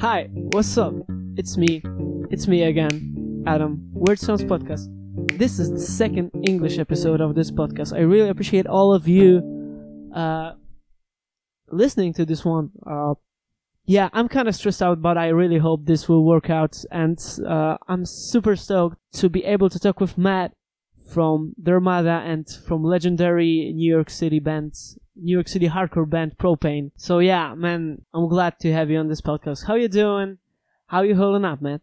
Hi, what's up? It's me. It's me again, Adam. Weird Sounds Podcast. This is the second English episode of this podcast. I really appreciate all of you uh, listening to this one. Uh, yeah, I'm kind of stressed out, but I really hope this will work out. And uh, I'm super stoked to be able to talk with Matt from Dharmata and from legendary New York City band, New York City hardcore band Propane. So yeah, man, I'm glad to have you on this podcast. How you doing? How you holding up, man?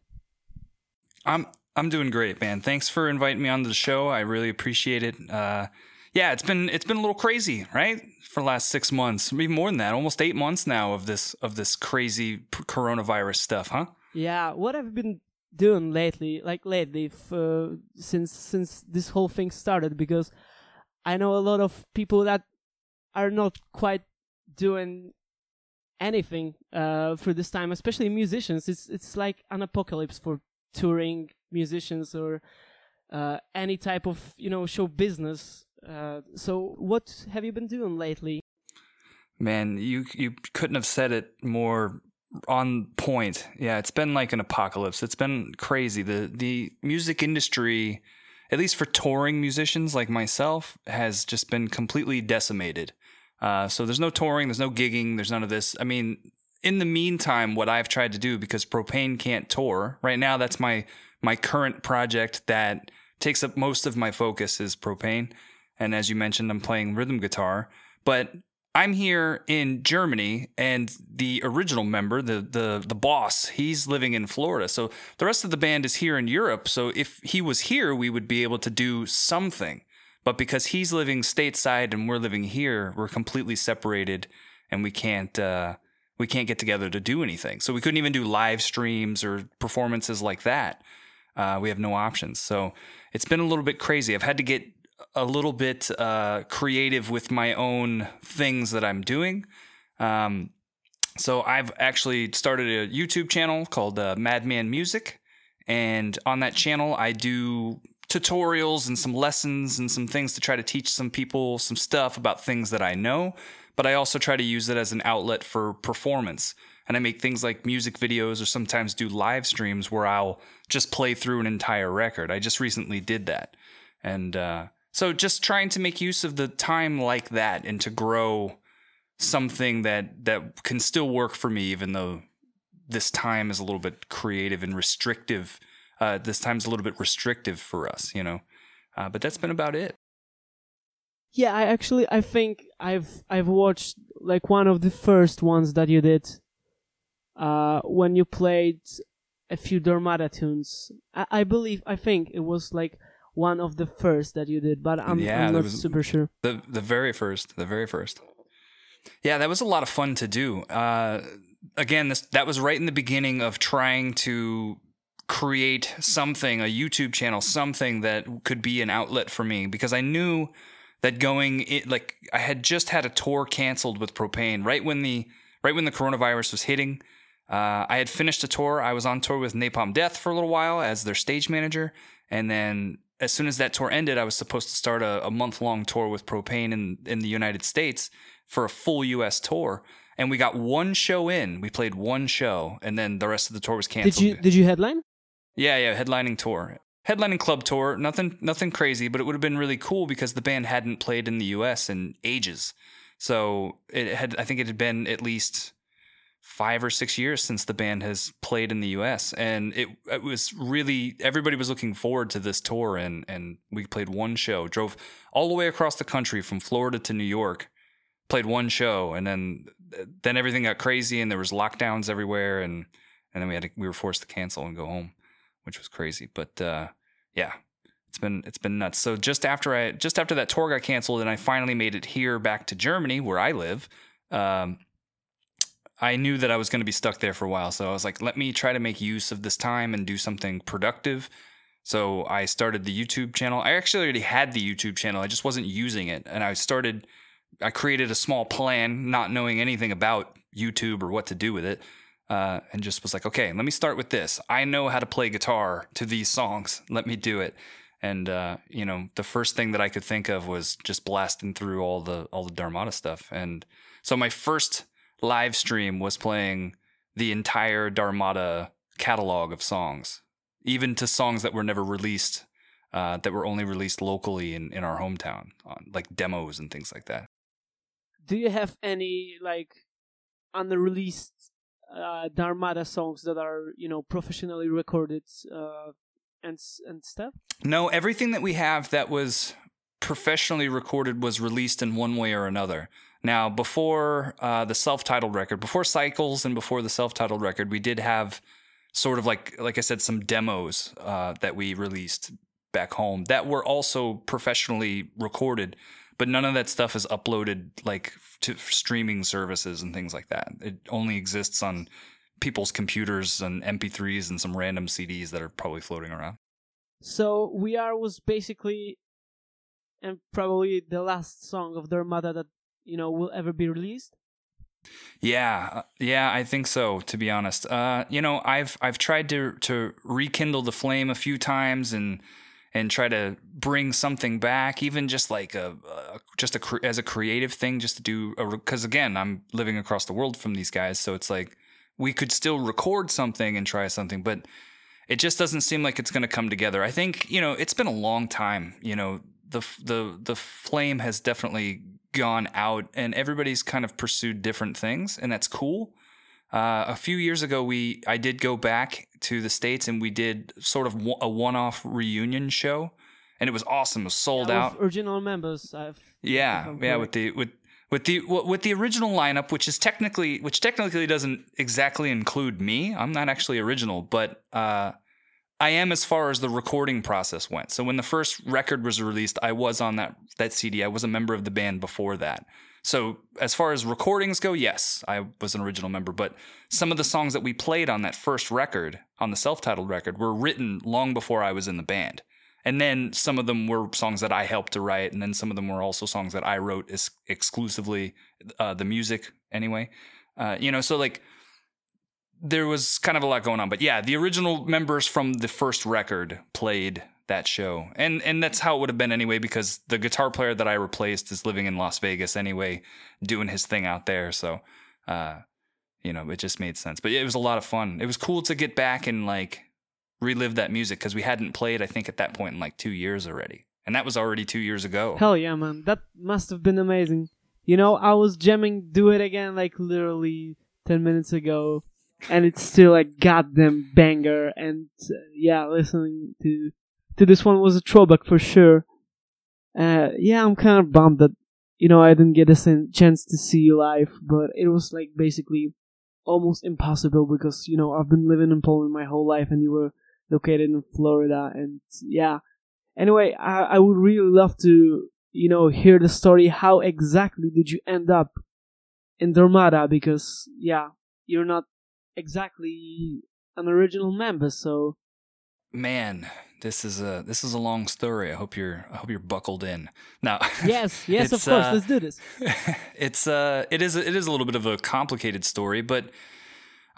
I'm I'm doing great, man. Thanks for inviting me on the show. I really appreciate it. Uh, yeah, it's been it's been a little crazy, right? For the last six months, maybe more than that, almost eight months now of this of this crazy coronavirus stuff, huh? Yeah, what I've you been doing lately? Like lately, for, since since this whole thing started, because I know a lot of people that are not quite doing anything uh, for this time, especially musicians. It's it's like an apocalypse for touring musicians or uh, any type of you know show business. Uh, so what have you been doing lately? Man, you you couldn't have said it more on point. Yeah, it's been like an apocalypse. It's been crazy. The the music industry, at least for touring musicians like myself, has just been completely decimated. Uh, so there's no touring, there's no gigging, there's none of this. I mean, in the meantime, what I've tried to do because Propane can't tour right now, that's my my current project that takes up most of my focus is Propane. And as you mentioned, I'm playing rhythm guitar. But I'm here in Germany, and the original member, the the the boss, he's living in Florida. So the rest of the band is here in Europe. So if he was here, we would be able to do something. But because he's living stateside and we're living here, we're completely separated, and we can't uh, we can't get together to do anything. So we couldn't even do live streams or performances like that. Uh, we have no options. So it's been a little bit crazy. I've had to get a little bit uh, creative with my own things that I'm doing. Um, so I've actually started a YouTube channel called uh, Madman Music, and on that channel I do tutorials and some lessons and some things to try to teach some people some stuff about things that I know. But I also try to use it as an outlet for performance. And I make things like music videos or sometimes do live streams where I'll just play through an entire record. I just recently did that. And uh, so just trying to make use of the time like that and to grow something that that can still work for me even though this time is a little bit creative and restrictive. Uh, this time's a little bit restrictive for us, you know. Uh, but that's been about it. Yeah, I actually I think I've I've watched like one of the first ones that you did uh, when you played a few Dharmata tunes. I, I believe I think it was like one of the first that you did, but I'm, Yeah, I'm not super sure. The the very first, the very first. Yeah, that was a lot of fun to do. Uh, again, this that was right in the beginning of trying to create something, a YouTube channel, something that could be an outlet for me because I knew that going it like I had just had a tour canceled with Propane right when the right when the coronavirus was hitting. Uh, I had finished a tour. I was on tour with Napalm Death for a little while as their stage manager, and then as soon as that tour ended, I was supposed to start a, a month long tour with Propane in in the United States for a full U.S. tour. And we got one show in. We played one show, and then the rest of the tour was canceled. Did you did you headline? Yeah, yeah, headlining tour. Headlining club tour, nothing nothing crazy, but it would have been really cool because the band hadn't played in the US in ages. So it had I think it had been at least 5 or 6 years since the band has played in the US and it it was really everybody was looking forward to this tour and and we played one show, drove all the way across the country from Florida to New York. Played one show and then then everything got crazy and there was lockdowns everywhere and and then we had to, we were forced to cancel and go home which was crazy. But uh, yeah, it's been it's been nuts. So just after I just after that tour got canceled and I finally made it here back to Germany where I live, um, I knew that I was going to be stuck there for a while. So I was like, let me try to make use of this time and do something productive. So I started the YouTube channel. I actually already had the YouTube channel. I just wasn't using it, and I started. I created a small plan, not knowing anything about YouTube or what to do with it uh, and just was like, okay, let me start with this. I know how to play guitar to these songs. Let me do it. And uh, you know, the first thing that I could think of was just blasting through all the all the Dharmata stuff. And so my first live stream was playing the entire Dharmata catalog of songs, even to songs that were never released, uh, that were only released locally in, in our hometown, on, like demos and things like that. Do you have any like unreleased uh, Dharmata songs that are you know professionally recorded uh, and and stuff? No, everything that we have that was professionally recorded was released in one way or another. Now, before uh, the self-titled record, before Cycles, and before the self-titled record, we did have sort of like, like I said, some demos uh, that we released back home that were also professionally recorded, but none of that stuff is uploaded like to streaming services and things like that. It only exists on people's computers and MP3s and some random CDs that are probably floating around. So we are was basically, and probably the last song of Dharmata that you know will ever be released. Yeah, uh, yeah, I think so. To be honest, uh, you know, I've I've tried to to rekindle the flame a few times and and try to bring something back, even just like a, a just a as a creative thing, just to do because again, I'm living across the world from these guys, so it's like we could still record something and try something, but it just doesn't seem like it's going to come together. I think you know it's been a long time. You know, the the the flame has definitely gone out and everybody's kind of pursued different things and that's cool uh, a few years ago we i did go back to the states and we did sort of a one-off reunion show and it was awesome it was sold Yeah, out original members. I've yeah yeah with the with with the with the original lineup which is technically which technically doesn't exactly include me i'm not actually original but uh I am as far as the recording process went. So when the first record was released, I was on that that CD. I was a member of the band before that. So as far as recordings go, yes, I was an original member, but some of the songs that we played on that first record, on the self-titled record, were written long before I was in the band. And then some of them were songs that I helped to write, and then some of them were also songs that I wrote ex- exclusively, uh, the music anyway. Uh, you know, so like there was kind of a lot going on. But yeah, the original members from the first record played that show. And and that's how it would have been anyway because the guitar player that I replaced is living in Las Vegas anyway, doing his thing out there. So uh you know, it just made sense. But it was a lot of fun. It was cool to get back and like relive that music because we hadn't played I think at that point in like 2 years already. And that was already 2 years ago. Hell yeah, man! That must have been amazing. You know, I was jamming "Do It Again" like literally ten minutes ago, and it's still a goddamn banger. And uh, yeah, listening to to this one was a throwback for sure. Uh, yeah, I'm kind of bummed that you know I didn't get a chance to see you live, but it was like basically almost impossible because you know I've been living in Poland my whole life, and you were located in Florida, and yeah. Anyway, I, I would really love to you know hear the story. How exactly did you end up in Dharmata? Because yeah, you're not exactly an original member, so Man, this is a this is a long story. I hope you're I hope you're buckled in. Now, yes, yes, of course, uh, let's do this. it's uh it is it is a little bit of a complicated story, but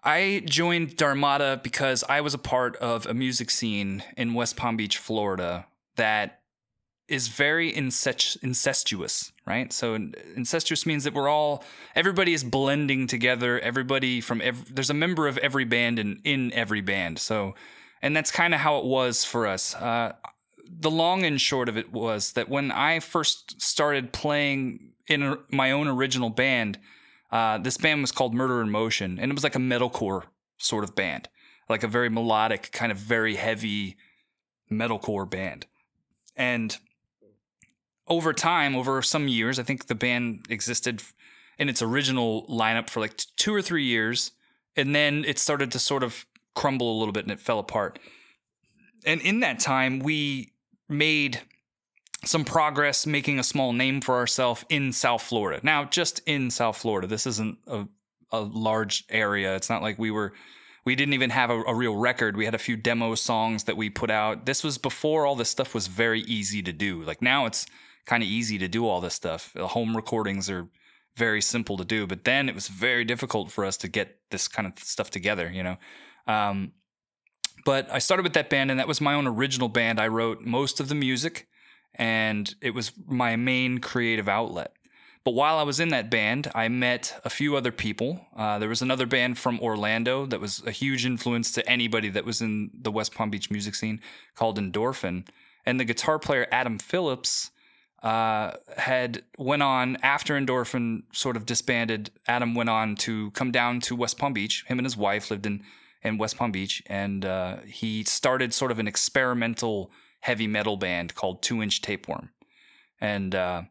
I joined Dharmata because I was a part of a music scene in West Palm Beach, Florida that is very incest- incestuous, right? So incestuous means that we're all everybody is blending together. Everybody from ev- there's a member of every band in in every band. So and that's kind of how it was for us. Uh, the long and short of it was that when I first started playing in my own original band, uh, this band was called Murder in Motion, and it was like a metalcore sort of band, like a very melodic, kind of very heavy metalcore band. And over time, over some years, I think the band existed in its original lineup for like two or three years, and then it started to sort of crumble a little bit and it fell apart. And in that time, we made some progress making a small name for ourselves in South Florida. Now, just in South Florida, this isn't a, a large area. It's not like we were, we didn't even have a, a real record. We had a few demo songs that we put out. This was before all this stuff was very easy to do. Like now it's kind of easy to do all this stuff. The home recordings are very simple to do, but then it was very difficult for us to get this kind of stuff together, you know? Um, but I started with that band, and that was my own original band. I wrote most of the music, and it was my main creative outlet. But while I was in that band, I met a few other people. Uh, there was another band from Orlando that was a huge influence to anybody that was in the West Palm Beach music scene called Endorphin. And the guitar player Adam Phillips uh, had went on after Endorphin sort of disbanded. Adam went on to come down to West Palm Beach. Him and his wife lived in in West Palm Beach, and uh, he started sort of an experimental heavy metal band called Two Inch Tapeworm, and uh,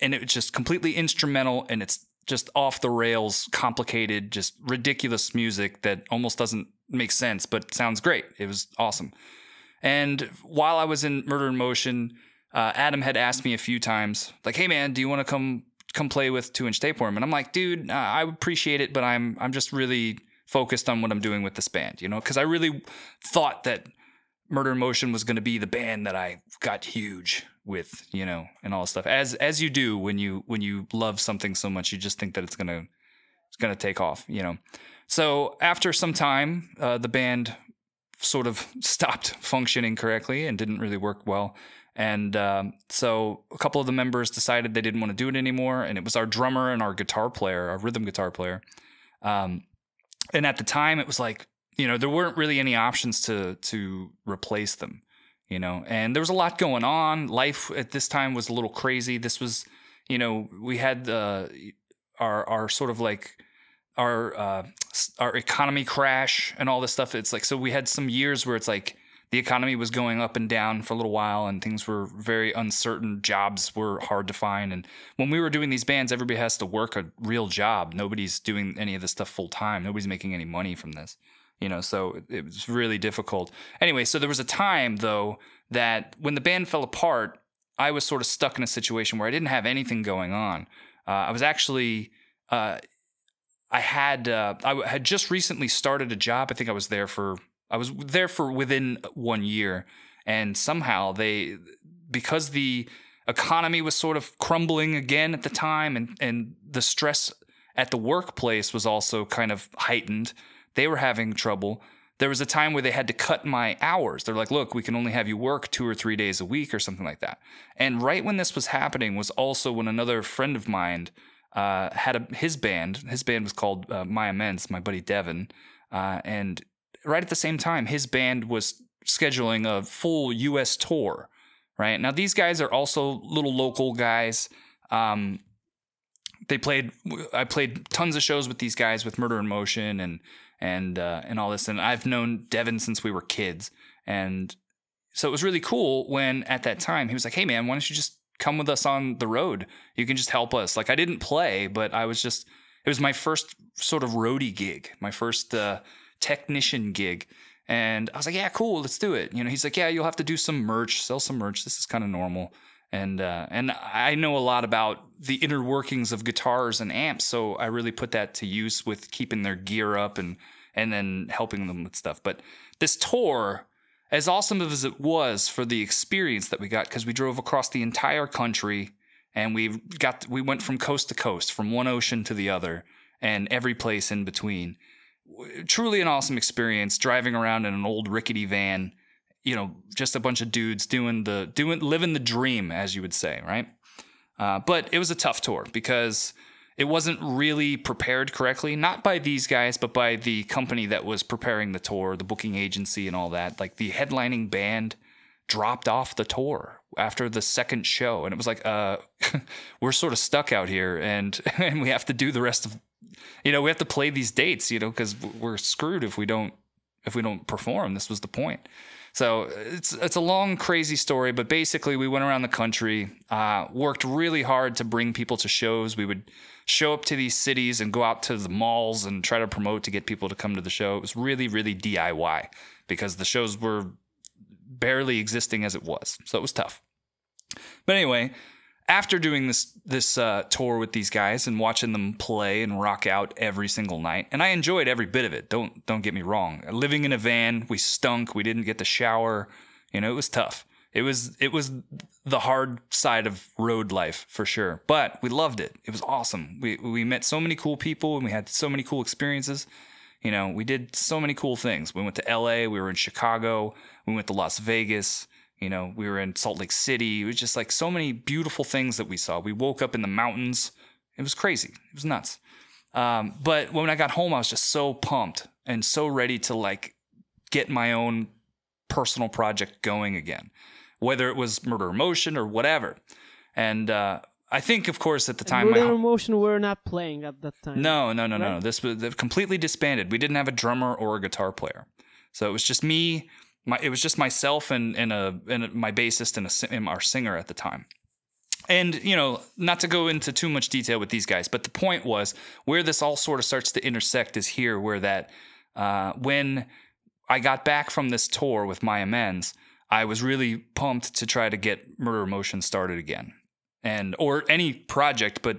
and it was just completely instrumental, and it's just off the rails, complicated, just ridiculous music that almost doesn't make sense, but sounds great. It was awesome. And while I was in Murder in Motion, uh, Adam had asked me a few times, like, "Hey man, do you want to come come play with Two Inch Tapeworm?" And I'm like, "Dude, I appreciate it, but I'm I'm just really focused on what I'm doing with this band, you know, because I really thought that Murder in Motion was going to be the band that I got huge with, you know, and all this stuff. As as you do when you when you love something so much, you just think that it's gonna it's gonna take off, you know. So after some time, uh, the band sort of stopped functioning correctly and didn't really work well. And um, so a couple of the members decided they didn't want to do it anymore. And it was our drummer and our guitar player, our rhythm guitar player. Um, and at the time, it was like, you know, there weren't really any options to to replace them, you know. And there was a lot going on. Life at this time was a little crazy. This was, you know, we had uh, our our sort of like our uh, our economy crash and all this stuff. It's like so we had some years where it's like the economy was going up and down for a little while and things were very uncertain. Jobs were hard to find and when we were doing these bands everybody has to work a real job. Nobody's doing any of this stuff full time nobody's making any money from this you know so it was really difficult. Anyway so there was a time though that when the band fell apart i was sort of stuck in a situation where i didn't have anything going on. Uh, i was actually uh, I had uh, I had just recently started a job. I think I was there for I was there for within one year, and somehow they because the economy was sort of crumbling again at the time, and and the stress at the workplace was also kind of heightened. They were having trouble. There was a time where they had to cut my hours. They're like, look, we can only have you work two or three days a week or something like that. And right when this was happening was also when another friend of mine uh, had a, his band. His band was called uh, My Amends, my buddy Devin. Uh, and right at the same time, his band was scheduling a full U.S. tour. Right now, these guys are also little local guys. Um, they played. I played tons of shows with these guys with Murder in Motion and and uh, and all this. And I've known Devin since we were kids. And so it was really cool when at that time he was like, "Hey man, why don't you just come with us on the road. You can just help us. Like I didn't play, but I was just it was my first sort of roadie gig, my first uh, technician gig. And I was like, yeah, cool, let's do it. You know, he's like, yeah, you'll have to do some merch, sell some merch. This is kind of normal. And uh, and I know a lot about the inner workings of guitars and amps, so I really put that to use with keeping their gear up and and then helping them with stuff. But this tour as awesome as it was for the experience that we got because we drove across the entire country and we got we went from coast to coast from one ocean to the other and every place in between truly an awesome experience driving around in an old rickety van you know just a bunch of dudes doing the doing living the dream as you would say right uh, but it was a tough tour because it wasn't really prepared correctly, not by these guys, but by the company that was preparing the tour, the booking agency, and all that. Like the headlining band dropped off the tour after the second show, and it was like, uh, we're sort of stuck out here, and and we have to do the rest of, you know, we have to play these dates, you know, because we're screwed if we don't if we don't perform. This was the point. So it's it's a long, crazy story, but basically we went around the country, uh, worked really hard to bring people to shows. We would show up to these cities and go out to the malls and try to promote to get people to come to the show. It was really, really DIY because the shows were barely existing as it was. So it was tough. But anyway, after doing this this uh, tour with these guys and watching them play and rock out every single night, and I enjoyed every bit of it. Don't don't get me wrong. Living in a van, we stunk. We didn't get the shower. You know, it was tough. It was it was the hard side of road life for sure, but we loved it. It was awesome. We we met so many cool people and we had so many cool experiences. You know, we did so many cool things. We went to LA, we were in Chicago, we went to Las Vegas, you know, we were in Salt Lake City. It was just like so many beautiful things that we saw. We woke up in the mountains It was crazy. It was nuts. Um, but when I got home, I was just so pumped and so ready to like get my own personal project going again, whether it was Murder Motion or whatever. And uh, I think, of course, at the time, Murder my, Emotion were not playing at that time. no, no, no, no. This was completely disbanded. We didn't have a drummer or a guitar player, so it was just me. My it was just myself and and a and my bassist and, a, and our singer at the time. And you know, not to go into too much detail with these guys, but the point was where this all sort of starts to intersect is here, where that uh, when I got back from this tour with my amends, I was really pumped to try to get Murder Motion started again, and or any project, but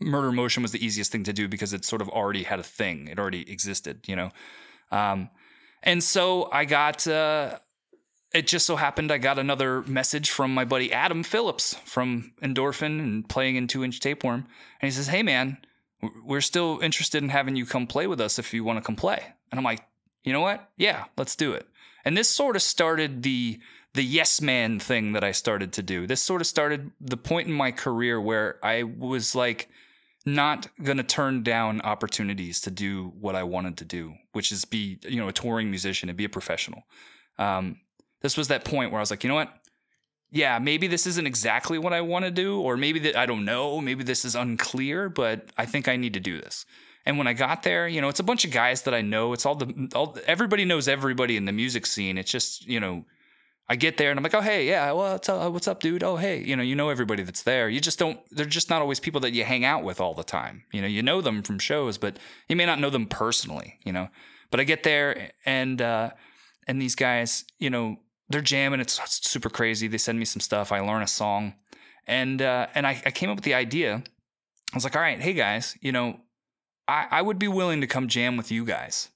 Murder Motion was the easiest thing to do because it sort of already had a thing, it already existed, you know. Um, and so I got. Uh, it just so happened I got another message from my buddy Adam Phillips from Endorphin and playing in Two Inch Tapeworm, and he says, "Hey man, we're still interested in having you come play with us if you want to come play." And I'm like, "You know what? Yeah, let's do it." And this sort of started the the yes man thing that I started to do. This sort of started the point in my career where I was like not going to turn down opportunities to do what I wanted to do, which is be, you know, a touring musician and be a professional. Um, this was that point where I was like, you know what? Yeah, maybe this isn't exactly what I want to do, or maybe that I don't know, maybe this is unclear, but I think I need to do this. And when I got there, you know, it's a bunch of guys that I know. It's all the all everybody knows everybody in the music scene. It's just, you know, I get there and I'm like, oh hey, yeah, well, what's up, what's up, dude? Oh hey, you know, you know everybody that's there. You just don't. They're just not always people that you hang out with all the time. You know, you know them from shows, but you may not know them personally. You know, but I get there and uh, and these guys, you know, they're jamming. It's, it's super crazy. They send me some stuff. I learn a song, and uh, and I, I came up with the idea. I was like, all right, hey guys, you know, I, I would be willing to come jam with you guys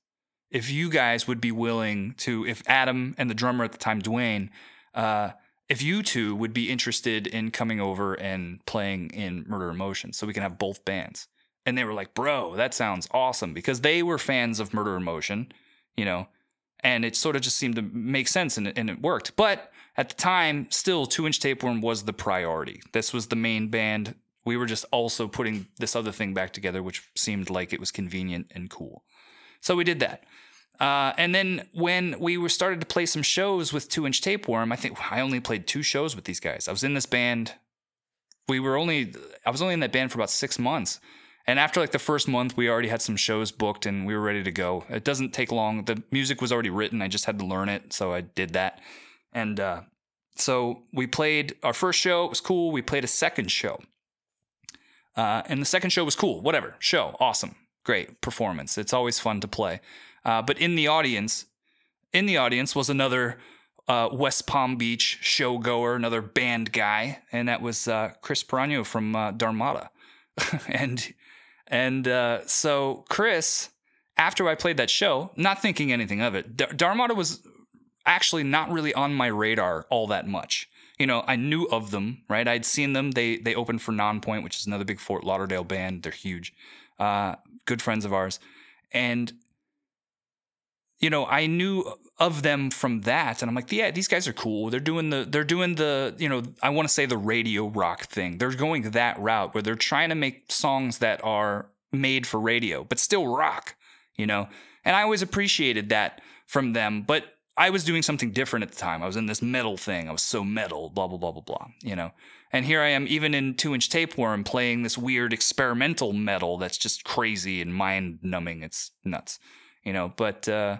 if you guys would be willing to, if Adam and the drummer at the time, Dwayne, uh, if you two would be interested in coming over and playing in Murder in Motion so we can have both bands. And they were like, bro, that sounds awesome because they were fans of Murder in Motion, you know, and it sort of just seemed to make sense and it, and it worked. But at the time, still, Two Inch Tapeworm was the priority. This was the main band. We were just also putting this other thing back together, which seemed like it was convenient and cool. So we did that. Uh, and then when we were started to play some shows with Two Inch Tapeworm, I think I only played two shows with these guys. I was in this band. We were only I was only in that band for about six months. And after like the first month, we already had some shows booked and we were ready to go. It doesn't take long. The music was already written. I just had to learn it, so I did that. And uh, so we played our first show. It was cool. We played a second show, uh, and the second show was cool. Whatever show, awesome, great performance. It's always fun to play. Uh, but in the audience, in the audience was another uh, West Palm Beach showgoer, another band guy, and that was uh, Chris Peranio from uh, Dharmata. and and uh, so Chris, after I played that show, not thinking anything of it, Dar- Dharmata was actually not really on my radar all that much. You know, I knew of them, right? I'd seen them. They they opened for Nonpoint, which is another big Fort Lauderdale band. They're huge, uh, good friends of ours, and you know, I knew of them from that, and I'm like, yeah, these guys are cool. They're doing the, they're doing the, you know, I want to say the radio rock thing. They're going that route where they're trying to make songs that are made for radio, but still rock, you know. And I always appreciated that from them, but I was doing something different at the time. I was in this metal thing. I was so metal, blah blah blah blah blah, you know. And here I am, even in Two Inch Tapeworm, playing this weird experimental metal that's just crazy and mind numbing. It's nuts, you know. But uh,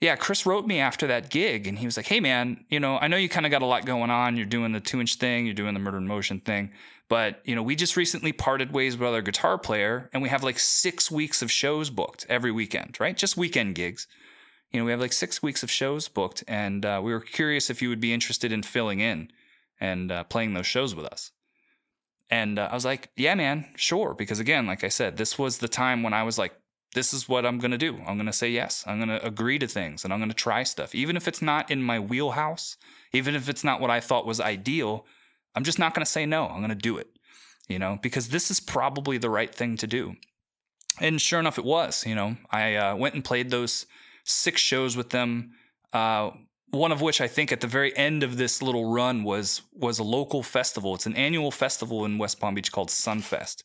yeah, Chris wrote me after that gig, and he was like, "Hey, man, you know, I know you kind of got a lot going on. You're doing the two inch thing, you're doing the Murder in Motion thing, but you know, we just recently parted ways with our guitar player, and we have like six weeks of shows booked every weekend, right? Just weekend gigs. You know, we have like six weeks of shows booked, and uh, we were curious if you would be interested in filling in and uh, playing those shows with us." And uh, I was like, "Yeah, man, sure," because again, like I said, this was the time when I was like this is what I'm going to do. I'm going to say yes. I'm going to agree to things and I'm going to try stuff. Even if it's not in my wheelhouse, even if it's not what I thought was ideal, I'm just not going to say no. I'm going to do it, you know, because this is probably the right thing to do. And sure enough, it was. You know, I uh, went and played those six shows with them. Uh, one of which I think at the very end of this little run was was a local festival. It's an annual festival in West Palm Beach called Sunfest,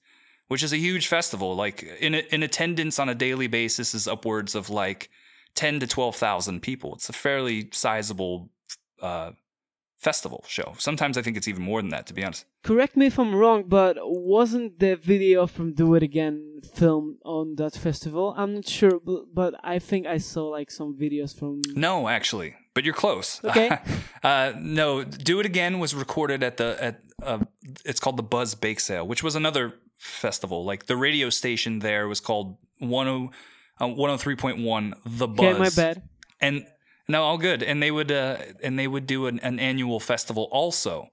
which is a huge festival. Like in in attendance on a daily basis is upwards of like ten to twelve thousand people. It's a fairly sizable uh, festival show. Sometimes I think it's even more than that, to be honest. Correct me if I'm wrong, but wasn't the video from Do It Again filmed on that festival? I'm not sure, but I think I saw like some videos from. No, actually, but you're close. Okay. uh, no, Do It Again was recorded at the at uh, it's called the Buzz Bake Sale, which was another festival. Like the radio station there was called 10, uh, 103.1 The Buzz. Okay, my bad. And no, all good. And they would uh, and they would do an, an annual festival also,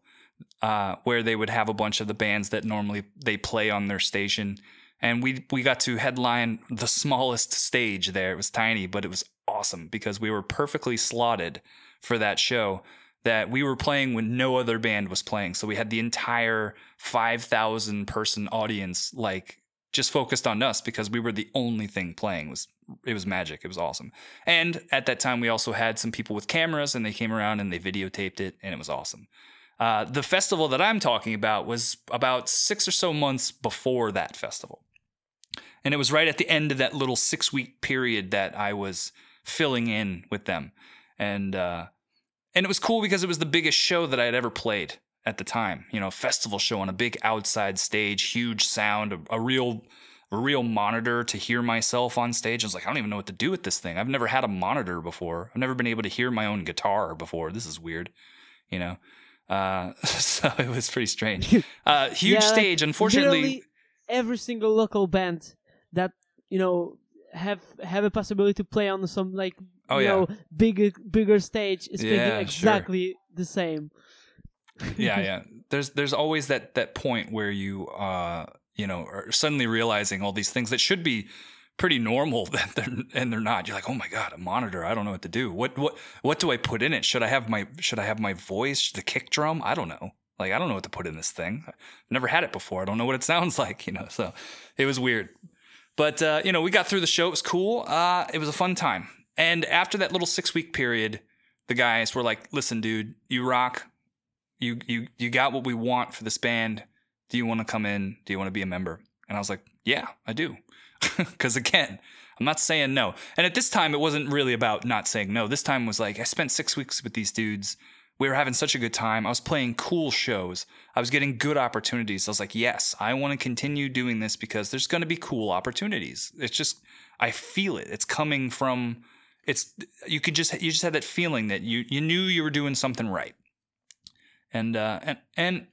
uh, where they would have a bunch of the bands that normally they play on their station. And we we got to headline the smallest stage there. It was tiny, but it was awesome because we were perfectly slotted for that show that we were playing when no other band was playing. So we had the entire 5,000 person audience like just focused on us because we were the only thing playing. It was it was magic. It was awesome. And at that time, we also had some people with cameras, and they came around and they videotaped it, and it was awesome. Uh, the festival that I'm talking about was about six or so months before that festival, and it was right at the end of that little six week period that I was filling in with them, and uh, and it was cool because it was the biggest show that I had ever played at the time. You know, festival show on a big outside stage, huge sound, a, a real a real monitor to hear myself on stage. I was like, I don't even know what to do with this thing. I've never had a monitor before. I've never been able to hear my own guitar before. This is weird, you know. Uh, so it was pretty strange. Uh, huge yeah, stage. Like, Unfortunately, every single local band that you know have have a possibility to play on some like oh, you yeah. know bigger bigger stage is yeah, exactly sure. the same. yeah, yeah. There's there's always that that point where you uh you know are suddenly realizing all these things that should be pretty normal that they're and they're not. You're like, oh my god, a monitor. I don't know what to do. What what what do I put in it? Should I have my should I have my voice, the kick drum? I don't know. Like I don't know what to put in this thing. I've never had it before. I don't know what it sounds like. You know, so it was weird. But uh, you know, we got through the show. It was cool. Uh, it was a fun time. And after that little six week period, the guys were like, "Listen, dude, you rock you you you got what we want for this band. Do you want to come in? Do you want to be a member?" And I was like, "Yeah, I do." Cuz again, I'm not saying no. And at this time it wasn't really about not saying no. This time was like I spent 6 weeks with these dudes. We were having such a good time. I was playing cool shows. I was getting good opportunities. I was like, "Yes, I want to continue doing this because there's going to be cool opportunities." It's just I feel it. It's coming from it's you could just you just had that feeling that you you knew you were doing something right and uh, and and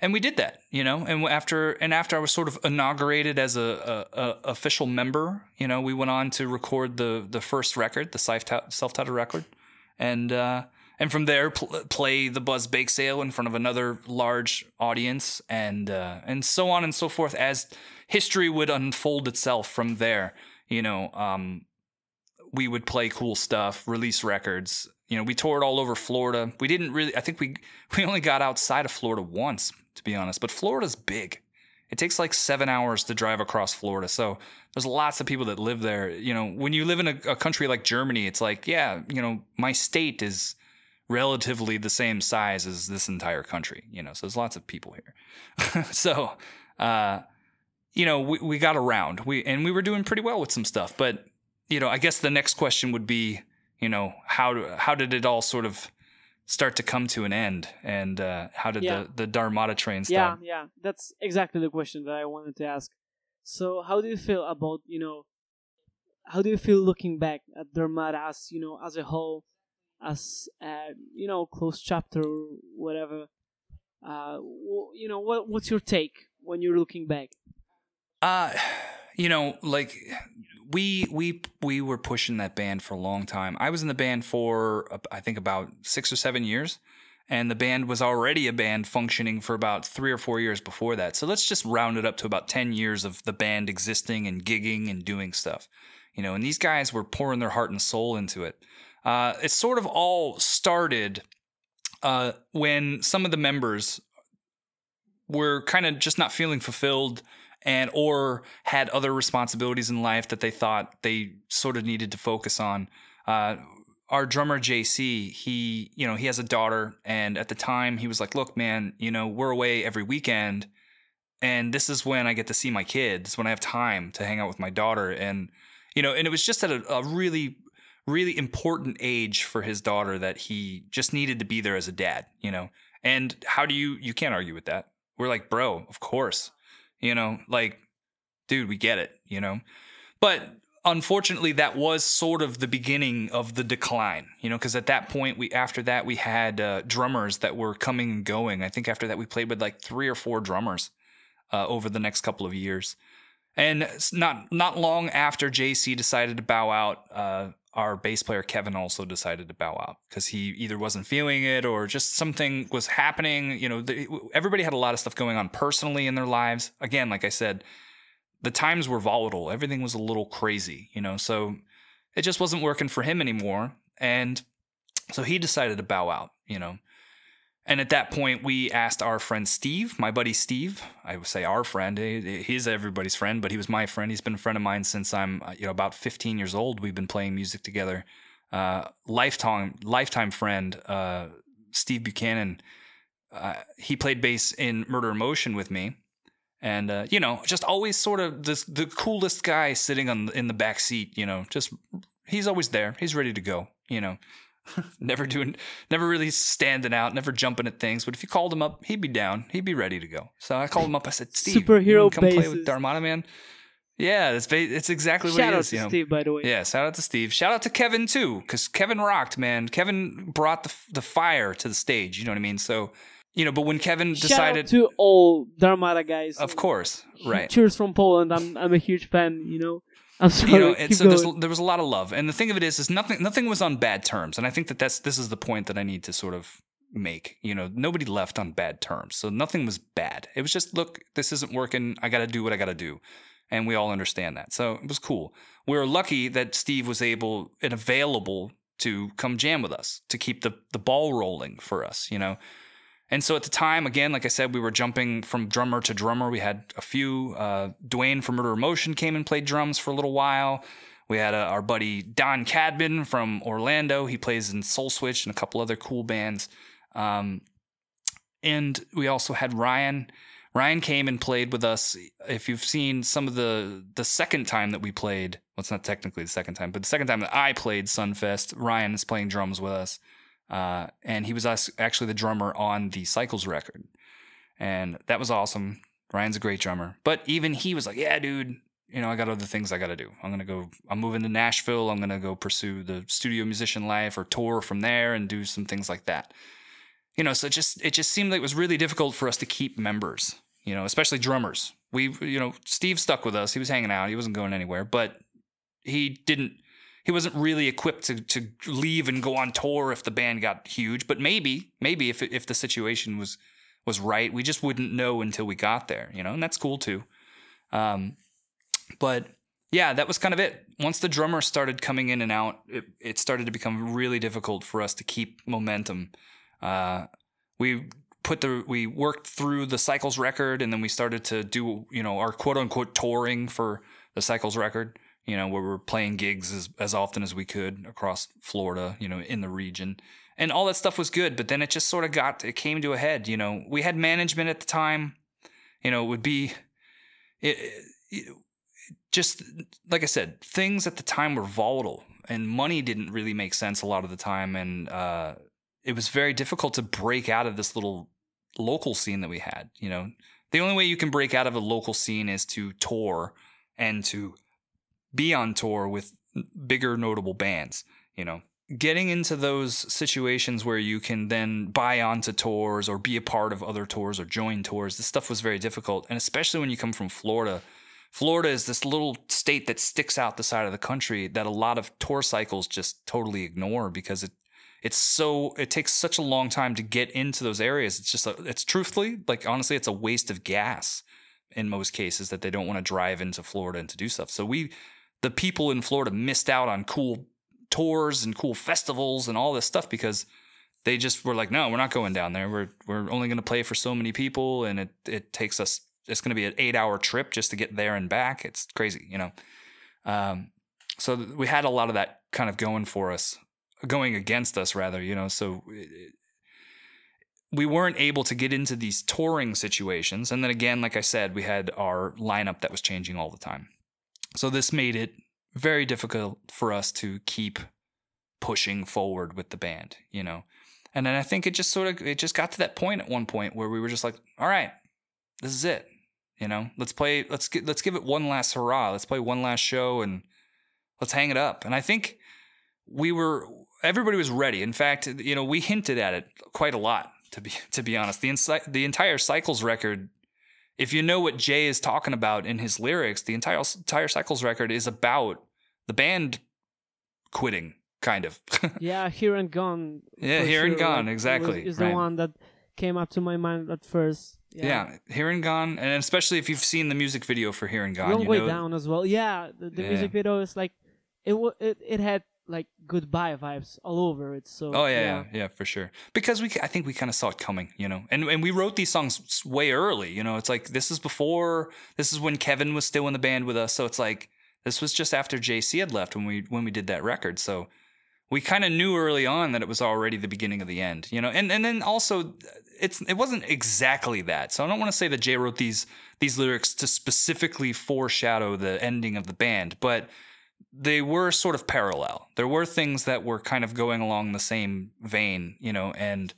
and we did that, you know. And after and after I was sort of inaugurated as a, a, a official member, you know, we went on to record the the first record, the self titled record, and uh, and from there pl- play the Buzz Bake Sale in front of another large audience, and uh, and so on and so forth as history would unfold itself from there. You know, um, we would play cool stuff, release records, you know, we toured all over Florida. We didn't really, I think we, we only got outside of Florida once, to be honest, but Florida's big. It takes like seven hours to drive across Florida. So there's lots of people that live there. You know, when you live in a, a country like Germany, it's like, yeah, you know, my state is relatively the same size as this entire country, you know, so there's lots of people here. so, uh, you know, we, we got around we, and we were doing pretty well with some stuff, but you know, I guess the next question would be, you know how how did it all sort of start to come to an end and uh, how did yeah. the the Dharmata train start? Yeah, yeah, that's exactly the question that I wanted to ask. So, how do you feel about you know? How do you feel looking back at Dharmata as you know as a whole, as uh, you know, closed chapter or whatever? Uh, you know, what what's your take when you're looking back? Uh, you know, like we we we were pushing that band for a long time. I was in the band for I think about six or seven years, and the band was already a band functioning for about three or four years before that. So let's just round it up to about ten years of the band existing and gigging and doing stuff, you know. And these guys were pouring their heart and soul into it. Uh, it sort of all started uh, when some of the members were kind of just not feeling fulfilled and or had other responsibilities in life that they thought they sort of needed to focus on. Uh, our drummer JC, he you know he has a daughter, and at the time he was like, "Look, man, you know we're away every weekend. and this is when I get to see my kids, when I have time to hang out with my daughter, and you know, and it was just at a, a really, really important age for his daughter that he just needed to be there as a dad, you know. And how do you you can't argue with that? We're like, bro, of course, you know, like, dude, we get it, you know, but unfortunately that was sort of the beginning of the decline you know because at that point we after that we had uh, drummers that were coming and going. I think after that we played with like three or four drummers uh, over the next couple of years. And not not long after jc decided to bow out uh, our bass player kevin also decided to bow out because he either wasn't feeling it or just something was happening you know the, everybody had a lot of stuff going on personally in their lives again like i said the times were volatile. Everything was a little crazy, you know. So it just wasn't working for him anymore, and so he decided to bow out, you know. And at that point, we asked our friend Steve, my buddy Steve. I would say our friend. He's everybody's friend, but he was my friend. He's been a friend of mine since I'm, uh, you know, about 15 years old. We've been playing music together. Uh, lifetime, lifetime friend, uh, Steve Buchanan. Uh, he played bass in Murder in Motion with me, and uh, you know, just always sort of this the coolest guy sitting on in the back seat. You know, just he's always there. He's ready to go. You know, never doing, never really standing out, never jumping at things. But if you called him up, he'd be down. He'd be ready to go. So I called him up. I said, "Steve, superhero come bases. play with Dharmata Man." Yeah, it's it's exactly shout what it out is. to you know? Steve, by the way. Yeah, shout out to Steve. Shout out to Kevin too, because Kevin rocked, man. Kevin brought the the fire to the stage. You know what I mean? So you know, but when Kevin decided Shout out to all Dharmata guys. Of course, right. Cheers from Poland. I'm I'm a huge fan. You know. I'm sorry. You know, keep so there was a lot of love, and the thing of it is, is nothing nothing was on bad terms, and I think that that's this is the point that I need to sort of make. You know, nobody left on bad terms, so nothing was bad. It was just, look, this isn't working. I got to do what I got to do, and we all understand that. So it was cool. We were lucky that Steve was able and available to come jam with us to keep the the ball rolling for us. You know. And so at the time, again, like I said, we were jumping from drummer to drummer. We had a few. Uh, Dwayne from Murder in Motion came and played drums for a little while. We had uh, our buddy Don Cadman from Orlando. He plays in Soul Switch and a couple other cool bands. Um, and we also had Ryan. Ryan came and played with us. If you've seen some of the the second time that we played, well, it's not technically the second time, but the second time that I played Sunfest, Ryan is playing drums with us. Uh, and he was actually the drummer on the Cycles record. And that was awesome. Ryan's a great drummer. But even he was like, yeah, dude, you know, I got other things I got to do. I'm going to go, I'm moving to Nashville. I'm going to go pursue the studio musician life or tour from there and do some things like that. You know, so it just, it just seemed like it was really difficult for us to keep members, you know, especially drummers. We, you know, Steve stuck with us. He was hanging out. He wasn't going anywhere, but he didn't, he wasn't really equipped to to leave and go on tour if the band got huge. But maybe, maybe if if the situation was was right, we just wouldn't know until we got there, you know, and that's cool too. Um, but yeah, that was kind of it. Once the drummer started coming in and out, it, it started to become really difficult for us to keep momentum. Uh, we put the we worked through the Cycles record, and then we started to do you know our quote unquote touring for the Cycles record you know, where we are playing gigs as, as often as we could across Florida, you know, in the region. And all that stuff was good, but then it just sort of got, it came to a head. You know, we had management at the time, you know, it would be, it, it, just like I said, things at the time were volatile and money didn't really make sense a lot of the time. And uh, it was very difficult to break out of this little local scene that we had. You know, the only way you can break out of a local scene is to tour and to be on tour with bigger notable bands, you know. Getting into those situations where you can then buy onto tours or be a part of other tours or join tours, this stuff was very difficult. And especially when you come from Florida. Florida is this little state that sticks out the side of the country that a lot of tour cycles just totally ignore because it it's so it takes such a long time to get into those areas. It's just a, it's truthfully like honestly it's a waste of gas in most cases that they don't want to drive into Florida and to do stuff. So we the people in Florida missed out on cool tours and cool festivals and all this stuff because they just were like, no, we're not going down there. We're we're only going to play for so many people, and it it takes us. It's going to be an eight hour trip just to get there and back. It's crazy, you know. Um, so we had a lot of that kind of going for us, going against us rather, you know. So it, we weren't able to get into these touring situations. And then again, like I said, we had our lineup that was changing all the time. So this made it very difficult for us to keep pushing forward with the band, you know. And then I think it just sort of it just got to that point at one point where we were just like, all right, this is it. You know, let's play let's get let's give it one last hurrah. Let's play one last show and let's hang it up. And I think we were everybody was ready. In fact, you know, we hinted at it quite a lot to be to be honest. The insi- the entire Cycles record if you know what Jay is talking about in his lyrics, the entire entire Cycles record is about the band quitting, kind of. yeah, here and gone. Yeah, here sure. and gone, exactly. Is right. the one that came up to my mind at first. Yeah. yeah. here and gone, and especially if you've seen the music video for here and gone, long you way know, down as well. Yeah, the, the yeah. music video is like it, w- it it had like goodbye vibes all over it. So oh yeah, yeah, yeah, for sure. Because we, I think we kind of saw it coming, you know, and and we wrote these songs way early. You know, it's like this is before, this is when Kevin was still in the band with us. So it's like this was just after JC had left when we when we did that record. So we kind of knew early on that it was already the beginning of the end, you know. And and then also it's it wasn't exactly that. So I don't want to say that Jay wrote these these lyrics to specifically foreshadow the ending of the band, but they were sort of parallel. There were things that were kind of going along the same vein, you know, and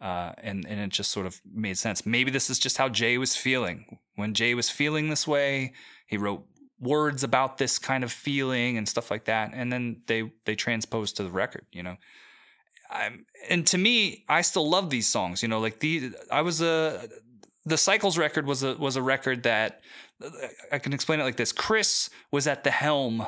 uh, and and it just sort of made sense. Maybe this is just how Jay was feeling. When Jay was feeling this way, he wrote words about this kind of feeling and stuff like that, and then they they transposed to the record, you know. I'm, and to me, I still love these songs. You know, like the I was a the Cycles record was a was a record that I can explain it like this. Chris was at the helm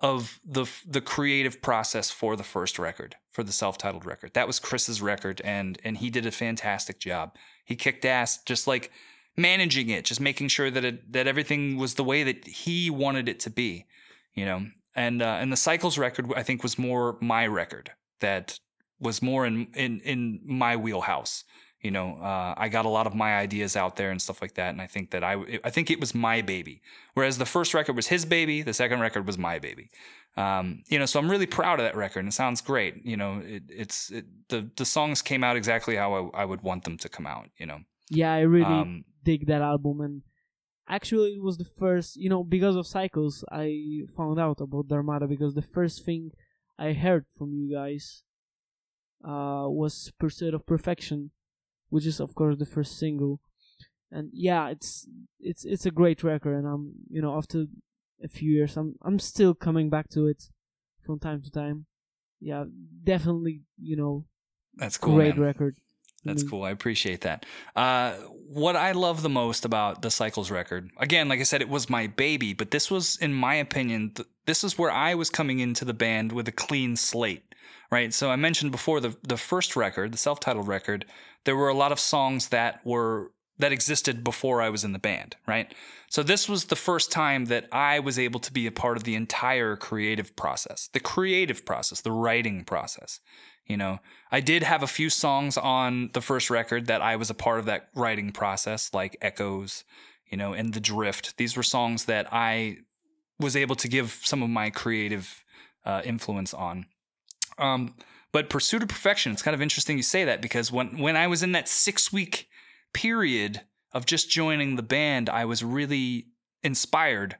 of the the creative process for the first record, for the self-titled record. That was Chris's record and and he did a fantastic job. He kicked ass just like managing it, just making sure that it that everything was the way that he wanted it to be, you know. And uh, and the Cycles record I think was more my record that was more in in in my wheelhouse you know uh, i got a lot of my ideas out there and stuff like that and i think that i i think it was my baby. Whereas the first record was his baby the second record was my baby. Um, you know so i'm really proud of that record and it sounds great you know it, it's it, the the songs came out exactly how I, I, would want them to come out you know. Yeah i really um, dig that album and actually it was the first you know because of cycles i found out about dharmata because the first thing i heard from you guys uh, was pursuit of perfection which is of course the first single. And yeah, it's it's it's a great record, and I'm you know after a few years, I'm I'm still coming back to it from time to time. Yeah, definitely, you know, that's cool. Great man. record. That's cool. I appreciate that. Uh, what I love the most about the Cycles record, again, like I said, it was my baby, but this was, in my opinion, th- this is where I was coming into the band with a clean slate, right? So I mentioned before the the first record, the self-titled record, there were a lot of songs that were that existed before I was in the band, right? So this was the first time that I was able to be a part of the entire creative process, the creative process, the writing process. You know, I did have a few songs on the first record that I was a part of that writing process, like Echoes, you know, and The Drift. These were songs that I was able to give some of my creative uh, influence on. Um, but Pursuit of Perfection, it's kind of interesting you say that because when, when I was in that six week period of just joining the band, I was really inspired,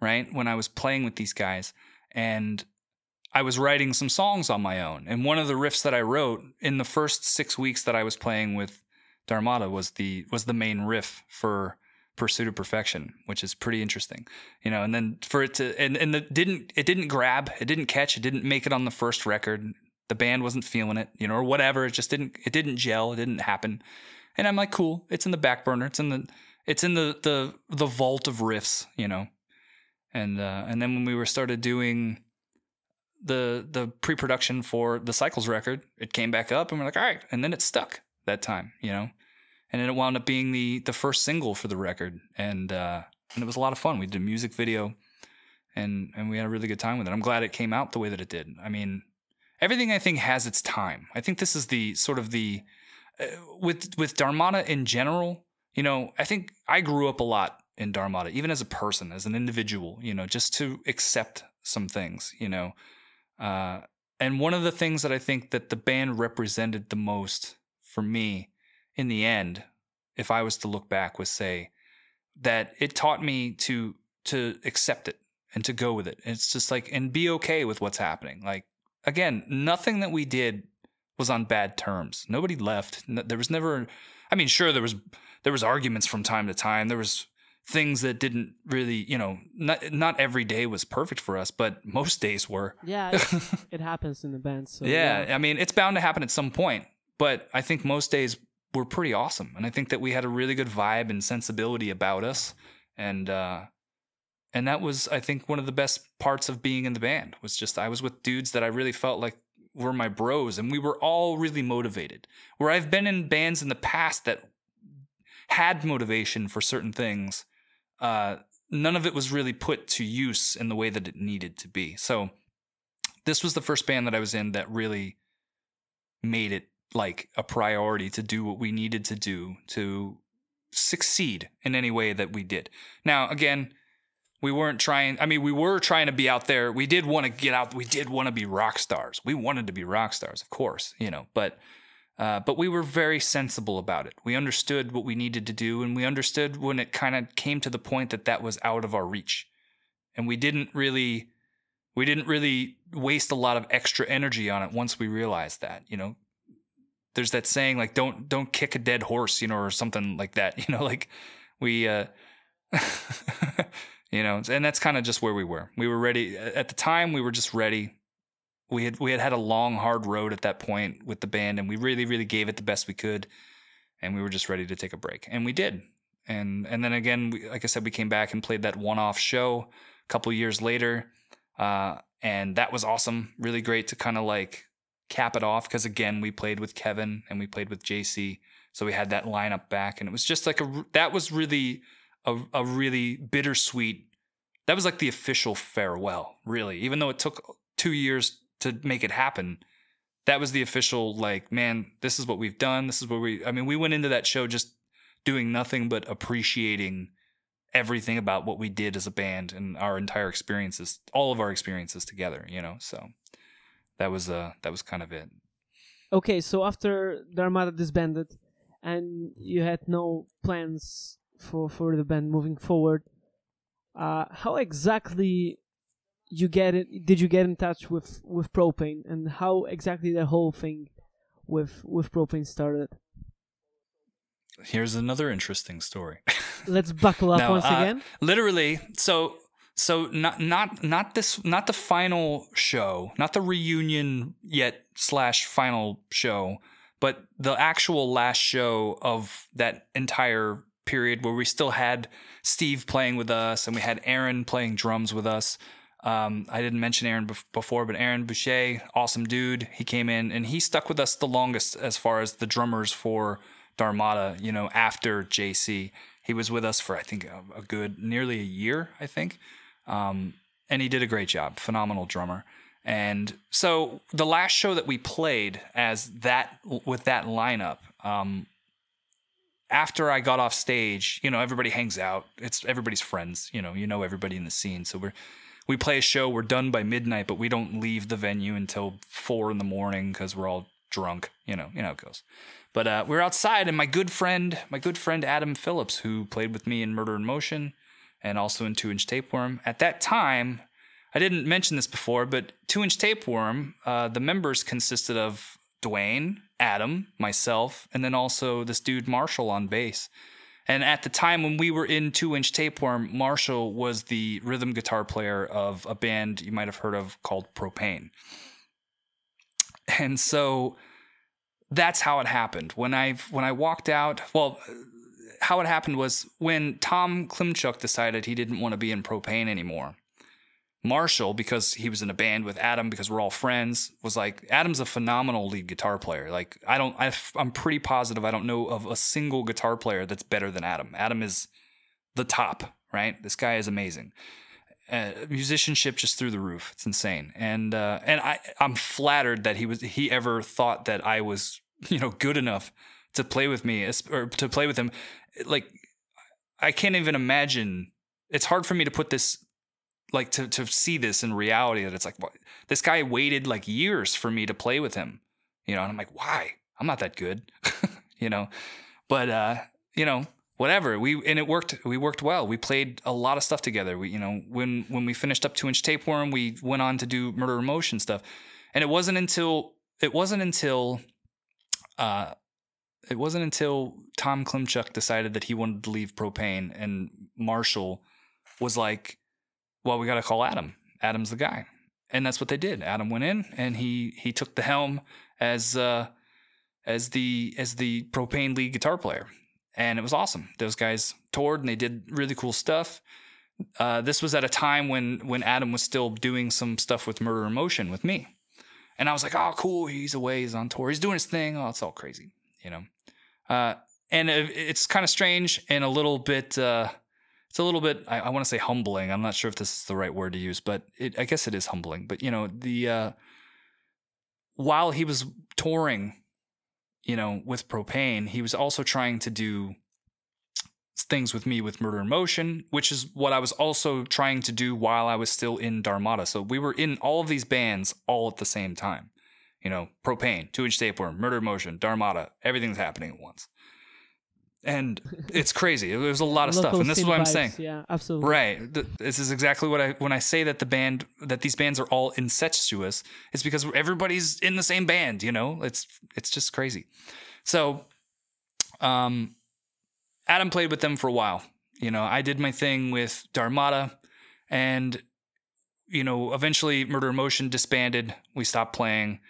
right? When I was playing with these guys. And I was writing some songs on my own. And one of the riffs that I wrote in the first six weeks that I was playing with Dharmata was the was the main riff for Pursuit of Perfection, which is pretty interesting. You know, and then for it to and, and the didn't it didn't grab, it didn't catch, it didn't make it on the first record the band wasn't feeling it, you know, or whatever. It just didn't it didn't gel, it didn't happen. And I'm like, cool, it's in the back burner. It's in the it's in the the the vault of riffs, you know. And uh and then when we were started doing the the pre-production for the Cycles record, it came back up and we're like, all right, and then it stuck that time, you know. And then it wound up being the the first single for the record. And uh and it was a lot of fun. We did a music video and and we had a really good time with it. I'm glad it came out the way that it did. I mean, everything I think has its time. I think this is the sort of the uh, with with Dharmata in general. You know, I think I grew up a lot in Dharmata, even as a person, as an individual. You know, just to accept some things. You know, uh, and one of the things that I think that the band represented the most for me in the end, if I was to look back, was say that it taught me to to accept it and to go with it. It's just like and be okay with what's happening. Like again, nothing that we did was on bad terms. Nobody left. There was never I mean, sure there was there was arguments from time to time. There was things that didn't really, you know, not not every day was perfect for us, but most days were. Yeah, it, it happens in the band. So yeah, yeah, I mean, it's bound to happen at some point, but I think most days were pretty awesome, and I think that we had a really good vibe and sensibility about us, and uh, and that was, I think, one of the best parts of being in the band was just I was with dudes that I really felt like were my bros, and we were all really motivated. Where I've been in bands in the past that had motivation for certain things uh, none of it was really put to use in the way that it needed to be. So this was the first band that I was in that really made it like a priority to do what we needed to do to succeed in any way that we did. Now, again, we weren't trying, I mean, we were trying to be out there. We did want to get out, we did want to be rock stars. We wanted to be rock stars, of course, you know, but uh, but we were very sensible about it. We understood what we needed to do, and we understood when it kind of came to the point that that was out of our reach, and we didn't really, we didn't really waste a lot of extra energy on it once we realized that. You know, there's that saying like don't don't kick a dead horse, you know, or something like that. You know, like we, uh, you know, and that's kind of just where we were. We were ready at the time. We were just ready we had we had had a long hard road at that point with the band and we really really gave it the best we could and we were just ready to take a break and we did and and then again we, like i said we came back and played that one-off show a couple years later uh, and that was awesome really great to kind of like cap it off because again we played with kevin and we played with jc so we had that lineup back and it was just like a that was really a, a really bittersweet that was like the official farewell really. Even though it took two years to make it happen that was the official like man this is what we've done. This is what we i mean we went into that show just doing nothing but appreciating everything about what we did as a band and our entire experiences all of our experiences together you know? So that was uh that was kind of it. Okay so after Dharmata disbanded and you had no plans for for the band moving forward. Uh how exactly you get it did you get in touch with with Pro-Pain? And how exactly the whole thing with with Pro-Pain started? Here's another interesting story. Let's buckle up once uh, again. literally so so not not not this not the final show not the reunion yet slash final show but the actual last show of that entire period where we still had steve playing with us and we had aaron playing drums with us um, I didn't mention Aaron before, but Aaron Boucher, awesome dude. He came in and he stuck with us the longest as far as the drummers for Dharmata, you know, after JC. He was with us for, I think, a, a good nearly a year, I think. Um, and he did a great job. Phenomenal drummer. And so the last show that we played as that with that lineup, um, after I got off stage, you know, everybody hangs out. It's everybody's friends, you know, you know everybody in the scene. So we're we play a show, we're done by midnight, but we don't leave the venue until four in the morning because we're all drunk. You know, you know it goes. But uh, we're outside, and my good friend, my good friend Adam Phillips, who played with me in Murder in Motion and also in Two Inch Tapeworm, at that time, I didn't mention this before, but Two Inch Tapeworm, uh, the members consisted of Dwayne, Adam, myself, and then also this dude Marshall on bass. And at the time when we were in Two Inch Tapeworm, Marshall was the rhythm guitar player of a band you might have heard of called Pro-Pain. And so that's how it happened. When I when I walked out, well, how it happened was when Tom Klimchuk decided he didn't want to be in Pro-Pain anymore. Marshall, because he was in a band with Adam, because we're all friends, was like, Adam's a phenomenal lead guitar player. Like, I don't, i I'm pretty positive I don't know of a single guitar player that's better than Adam. Adam is the top, right? This guy is amazing. Uh, musicianship just through the roof. It's insane. And, uh, and I, I'm flattered that he was, he ever thought that I was, you know, good enough to play with me or to play with him. Like, I can't even imagine. It's hard for me to put this like to to see this in reality that it's like this guy waited like years for me to play with him you know and i'm like why i'm not that good you know but uh, you know, whatever. We and it worked. We worked well. We played a lot of stuff together. We, you know, when when we finished up Two Inch Tapeworm, we went on to do Murder in Motion stuff, and it wasn't until it wasn't until uh, it wasn't until Tom Klimchuk decided that he wanted to leave Pro-Pain, and Marshall was like, "Well, we got to call Adam. Adam's the guy." And that's what they did. Adam went in and he he took the helm as uh, as the as the Pro-Pain lead guitar player, and it was awesome. Those guys toured and they did really cool stuff. Uh, this was at a time when when Adam was still doing some stuff with Murder in Motion with me, and I was like, "Oh, cool! He's away. He's on tour. He's doing his thing. Oh, it's all crazy, you know." Uh, and it, it's kind of strange and a little bit. Uh, it's a little bit. I, I want to say humbling. I'm not sure if this is the right word to use, but it, I guess it is humbling. But you know, the uh, while he was touring you know, with Pro-Pain, he was also trying to do things with me with Murder in Motion, which is what I was also trying to do while I was still in Dharmata. So we were in all of these bands all at the same time. You know, Pro-Pain, two inch tapeworm, Murder in Motion, Dharmata, everything's happening at once. And it's crazy. It was a lot of stuff, and this is what I'm saying. Yeah, absolutely. Right. This is exactly what I when I say that the band that these bands are all incestuous. It's because everybody's in the same band. You know, it's it's just crazy. So, um, Adam played with them for a while. You know, I did my thing with Dharmata, and you know, eventually Murder Motion disbanded. We stopped playing.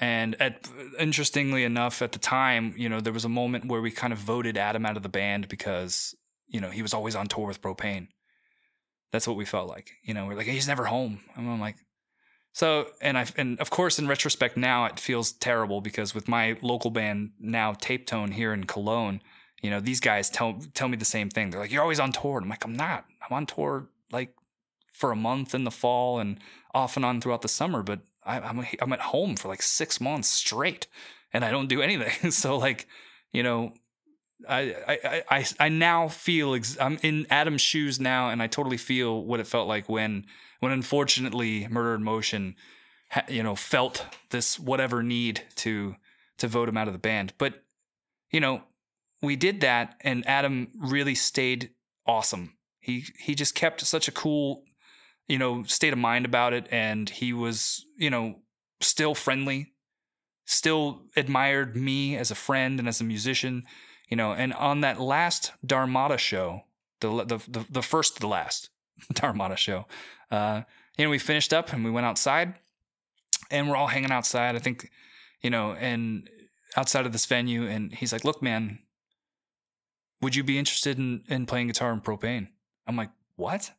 And at, interestingly enough, at the time, you know, there was a moment where we kind of voted Adam out of the band because, you know, he was always on tour with Pro-Pain. That's what we felt like. You know, we're like, he's never home. And I'm like, so, and I, and of course, in retrospect, now it feels terrible because with my local band now, Tape Tone here in Cologne, you know, these guys tell tell me the same thing. They're like, "You're always on tour." And I'm like, "I'm not. I'm on tour like for a month in the fall and off and on throughout the summer, but I, I'm, I'm at home for like six months straight, and I don't do anything. so like, you know, I I I I now feel ex- I'm in Adam's shoes now, and I totally feel what it felt like when when unfortunately Murder in Motion, ha- you know, felt this whatever need to to vote him out of the band. But you know, we did that, and Adam really stayed awesome. He he just kept such a cool you know, state of mind about it. And he was, you know, still friendly, still admired me as a friend and as a musician, you know. And on that last Dharmata show, the the the, the first to the last Dharmata show, uh, you know, we finished up and we went outside, and we're all hanging outside. I think, you know, and outside of this venue, and he's like, "Look, man, would you be interested in in playing guitar in Pro-Pain?" I'm like, "What?"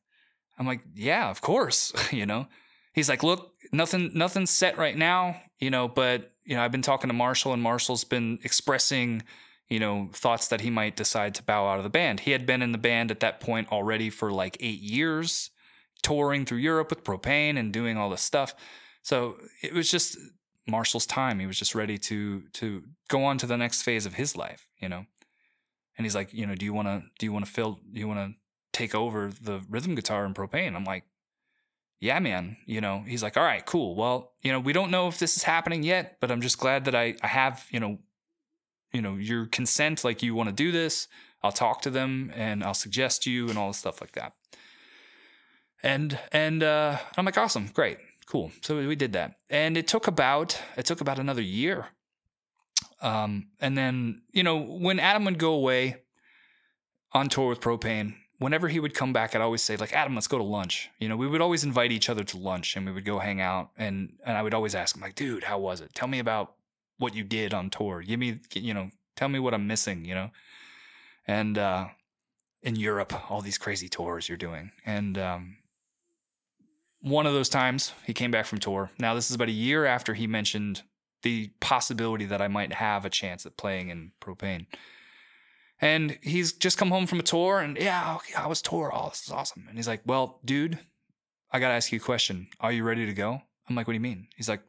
I'm like, yeah, of course, you know. He's like, look, nothing nothing's set right now, you know, but you know, I've been talking to Marshall and Marshall's been expressing, you know, thoughts that he might decide to bow out of the band. He had been in the band at that point already for like 8 years, touring through Europe with Pro-Pain and doing all this stuff. So, it was just Marshall's time. He was just ready to to go on to the next phase of his life, you know. And he's like, you know, do you want to do you want to fill do you want to take over the rhythm guitar and Pro-Pain. I'm like, yeah, man. You know, he's like, all right, cool. Well, you know, we don't know if this is happening yet, but I'm just glad that I, I have, you know, you know, your consent, like you want to do this. I'll talk to them and I'll suggest you and all this stuff like that. And and uh, I'm like, awesome, great, cool. So we did that, and it took about it took about another year. Um, and then you know when Adam would go away on tour with Pro-Pain, whenever he would come back, I'd always say like, Adam, let's go to lunch. You know, we would always invite each other to lunch and we would go hang out. And, and I would always ask him like, dude, how was it? Tell me about what you did on tour. Give me, you know, tell me what I'm missing, you know? And, uh, in Europe, all these crazy tours you're doing. And, um, one of those times he came back from tour. Now this is about a year after he mentioned the possibility that I might have a chance at playing in Pro-Pain. And he's just come home from a tour and yeah, oh, okay, I was tour. Oh, this is awesome. And he's like, well, dude, I got to ask you a question. Are you ready to go? I'm like, what do you mean? He's like,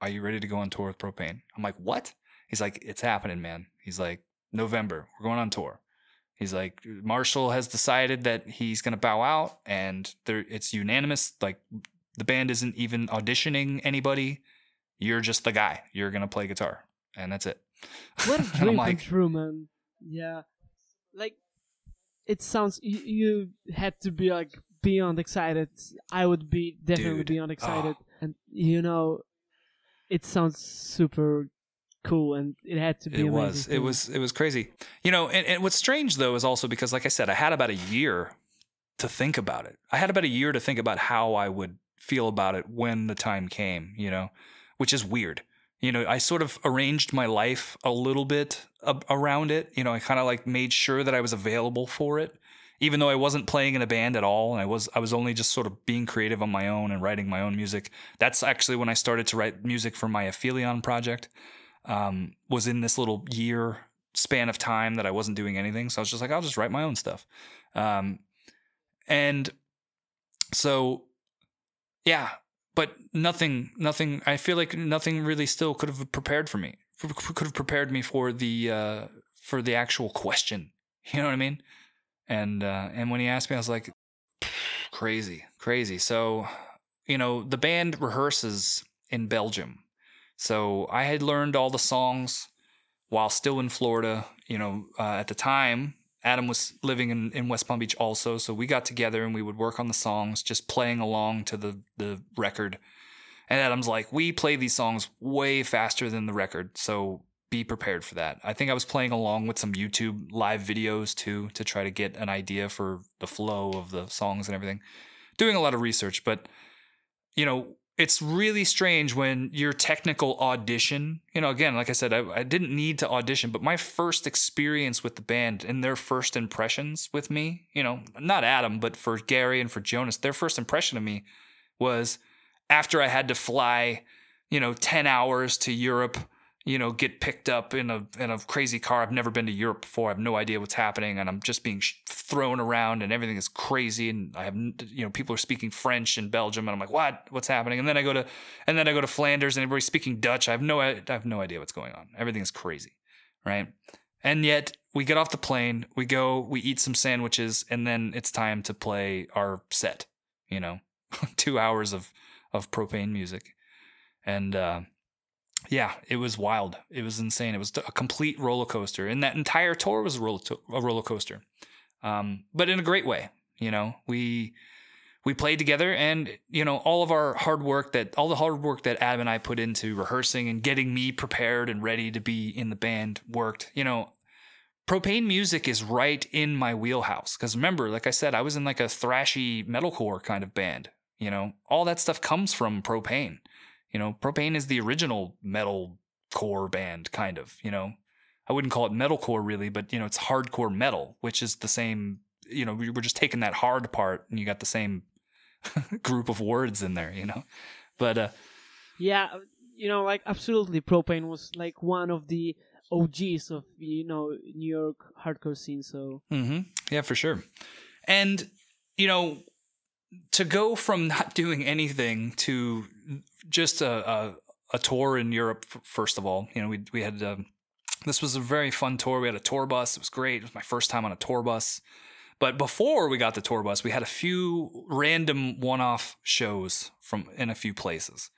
are you ready to go on tour with Pro-Pain? I'm like, what? He's like, it's happening, man. He's like, November, we're going on tour. He's like, Marshall has decided that he's going to bow out and there it's unanimous. Like the band isn't even auditioning anybody. You're just the guy. You're going to play guitar and that's it. What a dream like, come true, man Yeah, like it sounds. You, you had to be like beyond excited. I would be definitely Dude. beyond excited, Oh. and you know, it sounds super cool, and it had to be. it was it was it was crazy you know and, and what's strange though is also because like i said i had about a year to think about it i had about a year to think about how i would feel about it when the time came you know which is weird you know i sort of arranged my life a little bit ab- around it you know i kind of like made sure that i was available for it even though i wasn't playing in a band at all and i was i was only just sort of being creative on my own and writing my own music that's actually when i started to write music for my aphelion project um, was in this little year span of time that I wasn't doing anything. So I was just like, I'll just write my own stuff. Um, and so, yeah, but nothing, nothing, I feel like nothing really still could have prepared for me, could have prepared me for the, uh, for the actual question. You know what I mean? And, uh, and when he asked me, I was like, crazy, crazy. So, you know, the band rehearses in Belgium. So I had learned all the songs while still in Florida. You know, uh, at the time, Adam was living in, in West Palm Beach also. So we got together and we would work on the songs, just playing along to the, the record. And Adam's like, we play these songs way faster than the record. So be prepared for that. I think I was playing along with some YouTube live videos too to try to get an idea for the flow of the songs and everything. Doing a lot of research, but you know, it's really strange when your technical audition, you know, again, like I said, I, I didn't need to audition, but my first experience with the band and their first impressions with me, you know, not Adam, but for Gary and for Jonas, their first impression of me was after I had to fly, you know, 10 hours to Europe, you know, get picked up in a in a crazy car. I've never been to Europe before. I have no idea what's happening, and I'm just being thrown around, and everything is crazy. And I have, you know, people are speaking French in Belgium, and I'm like, what? What's happening? And then I go to, and then I go to Flanders, and everybody's speaking Dutch. I have no, I have no idea what's going on. Everything is crazy, right? And yet we get off the plane, we go, we eat some sandwiches, and then it's time to play our set. You know, two hours of of Pro-Pain music, and. uh yeah, it was wild. It was insane. It was a complete roller coaster, and that entire tour was a roller, to- a roller coaster, um, but in a great way. You know, we we played together, and you know, all of our hard work that all the hard work that Adam and I put into rehearsing and getting me prepared and ready to be in the band worked. You know, Pro-Pain music is right in my wheelhouse because remember, like I said, I was in like a thrashy metalcore kind of band. You know, all that stuff comes from Pro-Pain. You know, Pro-Pain is the original metal core band, kind of. You know, I wouldn't call it metalcore really, but you know, it's hardcore metal, which is the same. You know, we we're just taking that hard part, and you got the same group of words in there. You know, but uh, Yeah, you know, like absolutely, Pro-Pain was like one of the OGs of you know New York hardcore scene. So hmm Yeah, for sure. And you know, to go from not doing anything to just a a, a tour in Europe, first of all, you know, we we had um, this was a very fun tour. We had a tour bus. It was great. It was my first time on a tour bus. But before we got the tour bus, we had a few random one-off shows from in a few places.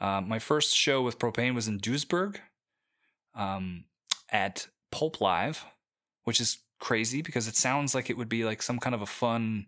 Uh, my first show with Pro-Pain was in Duisburg, um, at Pulp Live, which is crazy because it sounds like it would be like some kind of a fun,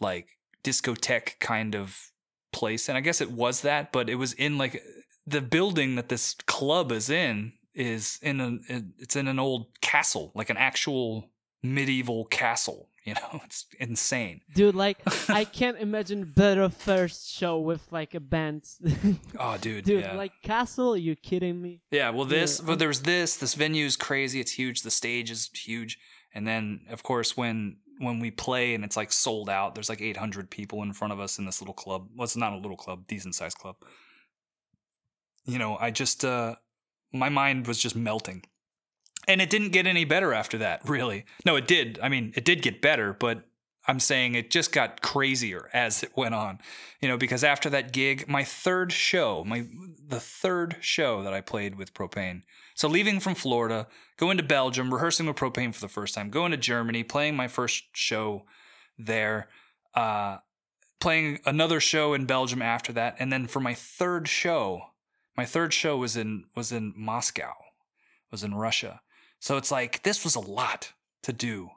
like discotheque kind of place. And I guess it was that, but it was in like the building that this club is in is in a it's in an old castle, like an actual medieval castle. You know, it's insane. dude, like I can't imagine better first show with like a band. Oh, dude, dude, yeah. like Castle, you kidding me? Yeah, well, this, Yeah. well, there's this. This venue is crazy. It's huge. The stage is huge. And then, of course, when when we play and it's like sold out, there's like 800 people in front of us in this little club. Well, it's not a little club, decent sized club. You know, I just, uh, my mind was just melting. And it didn't get any better after that, really. No, it did. I mean, it did get better, but I'm saying it just got crazier as it went on. You know, because after that gig, my third show, my the third show that I played with Pro-Pain. So leaving from Florida, going to Belgium, rehearsing with Pro-Pain for the first time, going to Germany, playing my first show there, uh, playing another show in Belgium after that, and then for my third show, my third show was in was in Moscow, was in Russia. So it's like this was a lot to do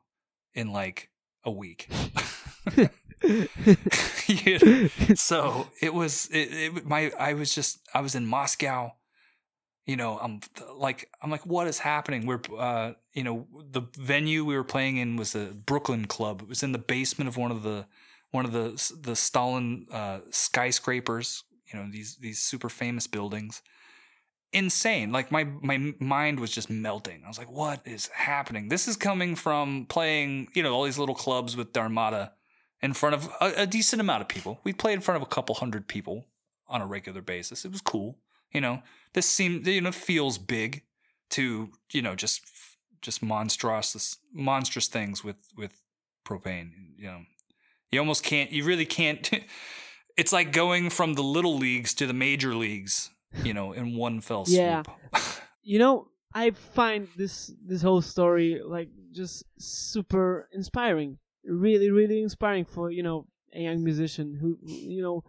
in like a week. You know? So it was it, it my I was just I was in Moscow. You know, I'm like I'm like what is happening? We're uh you know, the venue we were playing in was a Brooklyn club. It was in the basement of one of the one of the the Stalin uh, skyscrapers. You know, these these super famous buildings insane. Like my my mind was just melting. I was like, "What is happening?" This is coming from playing, you know, all these little clubs with Dharmata in front of a, a decent amount of people. We played in front of a couple hundred people on a regular basis. It was cool. You know, this seemed you know feels big to you know just just monstrous monstrous things with with Pro-Pain. You know, you almost can't. You really can't. it's like going from the little leagues to the major leagues you know, in one fell swoop. Yeah. you know, I find this this whole story like just super inspiring. Really, really inspiring for you know a young musician who you know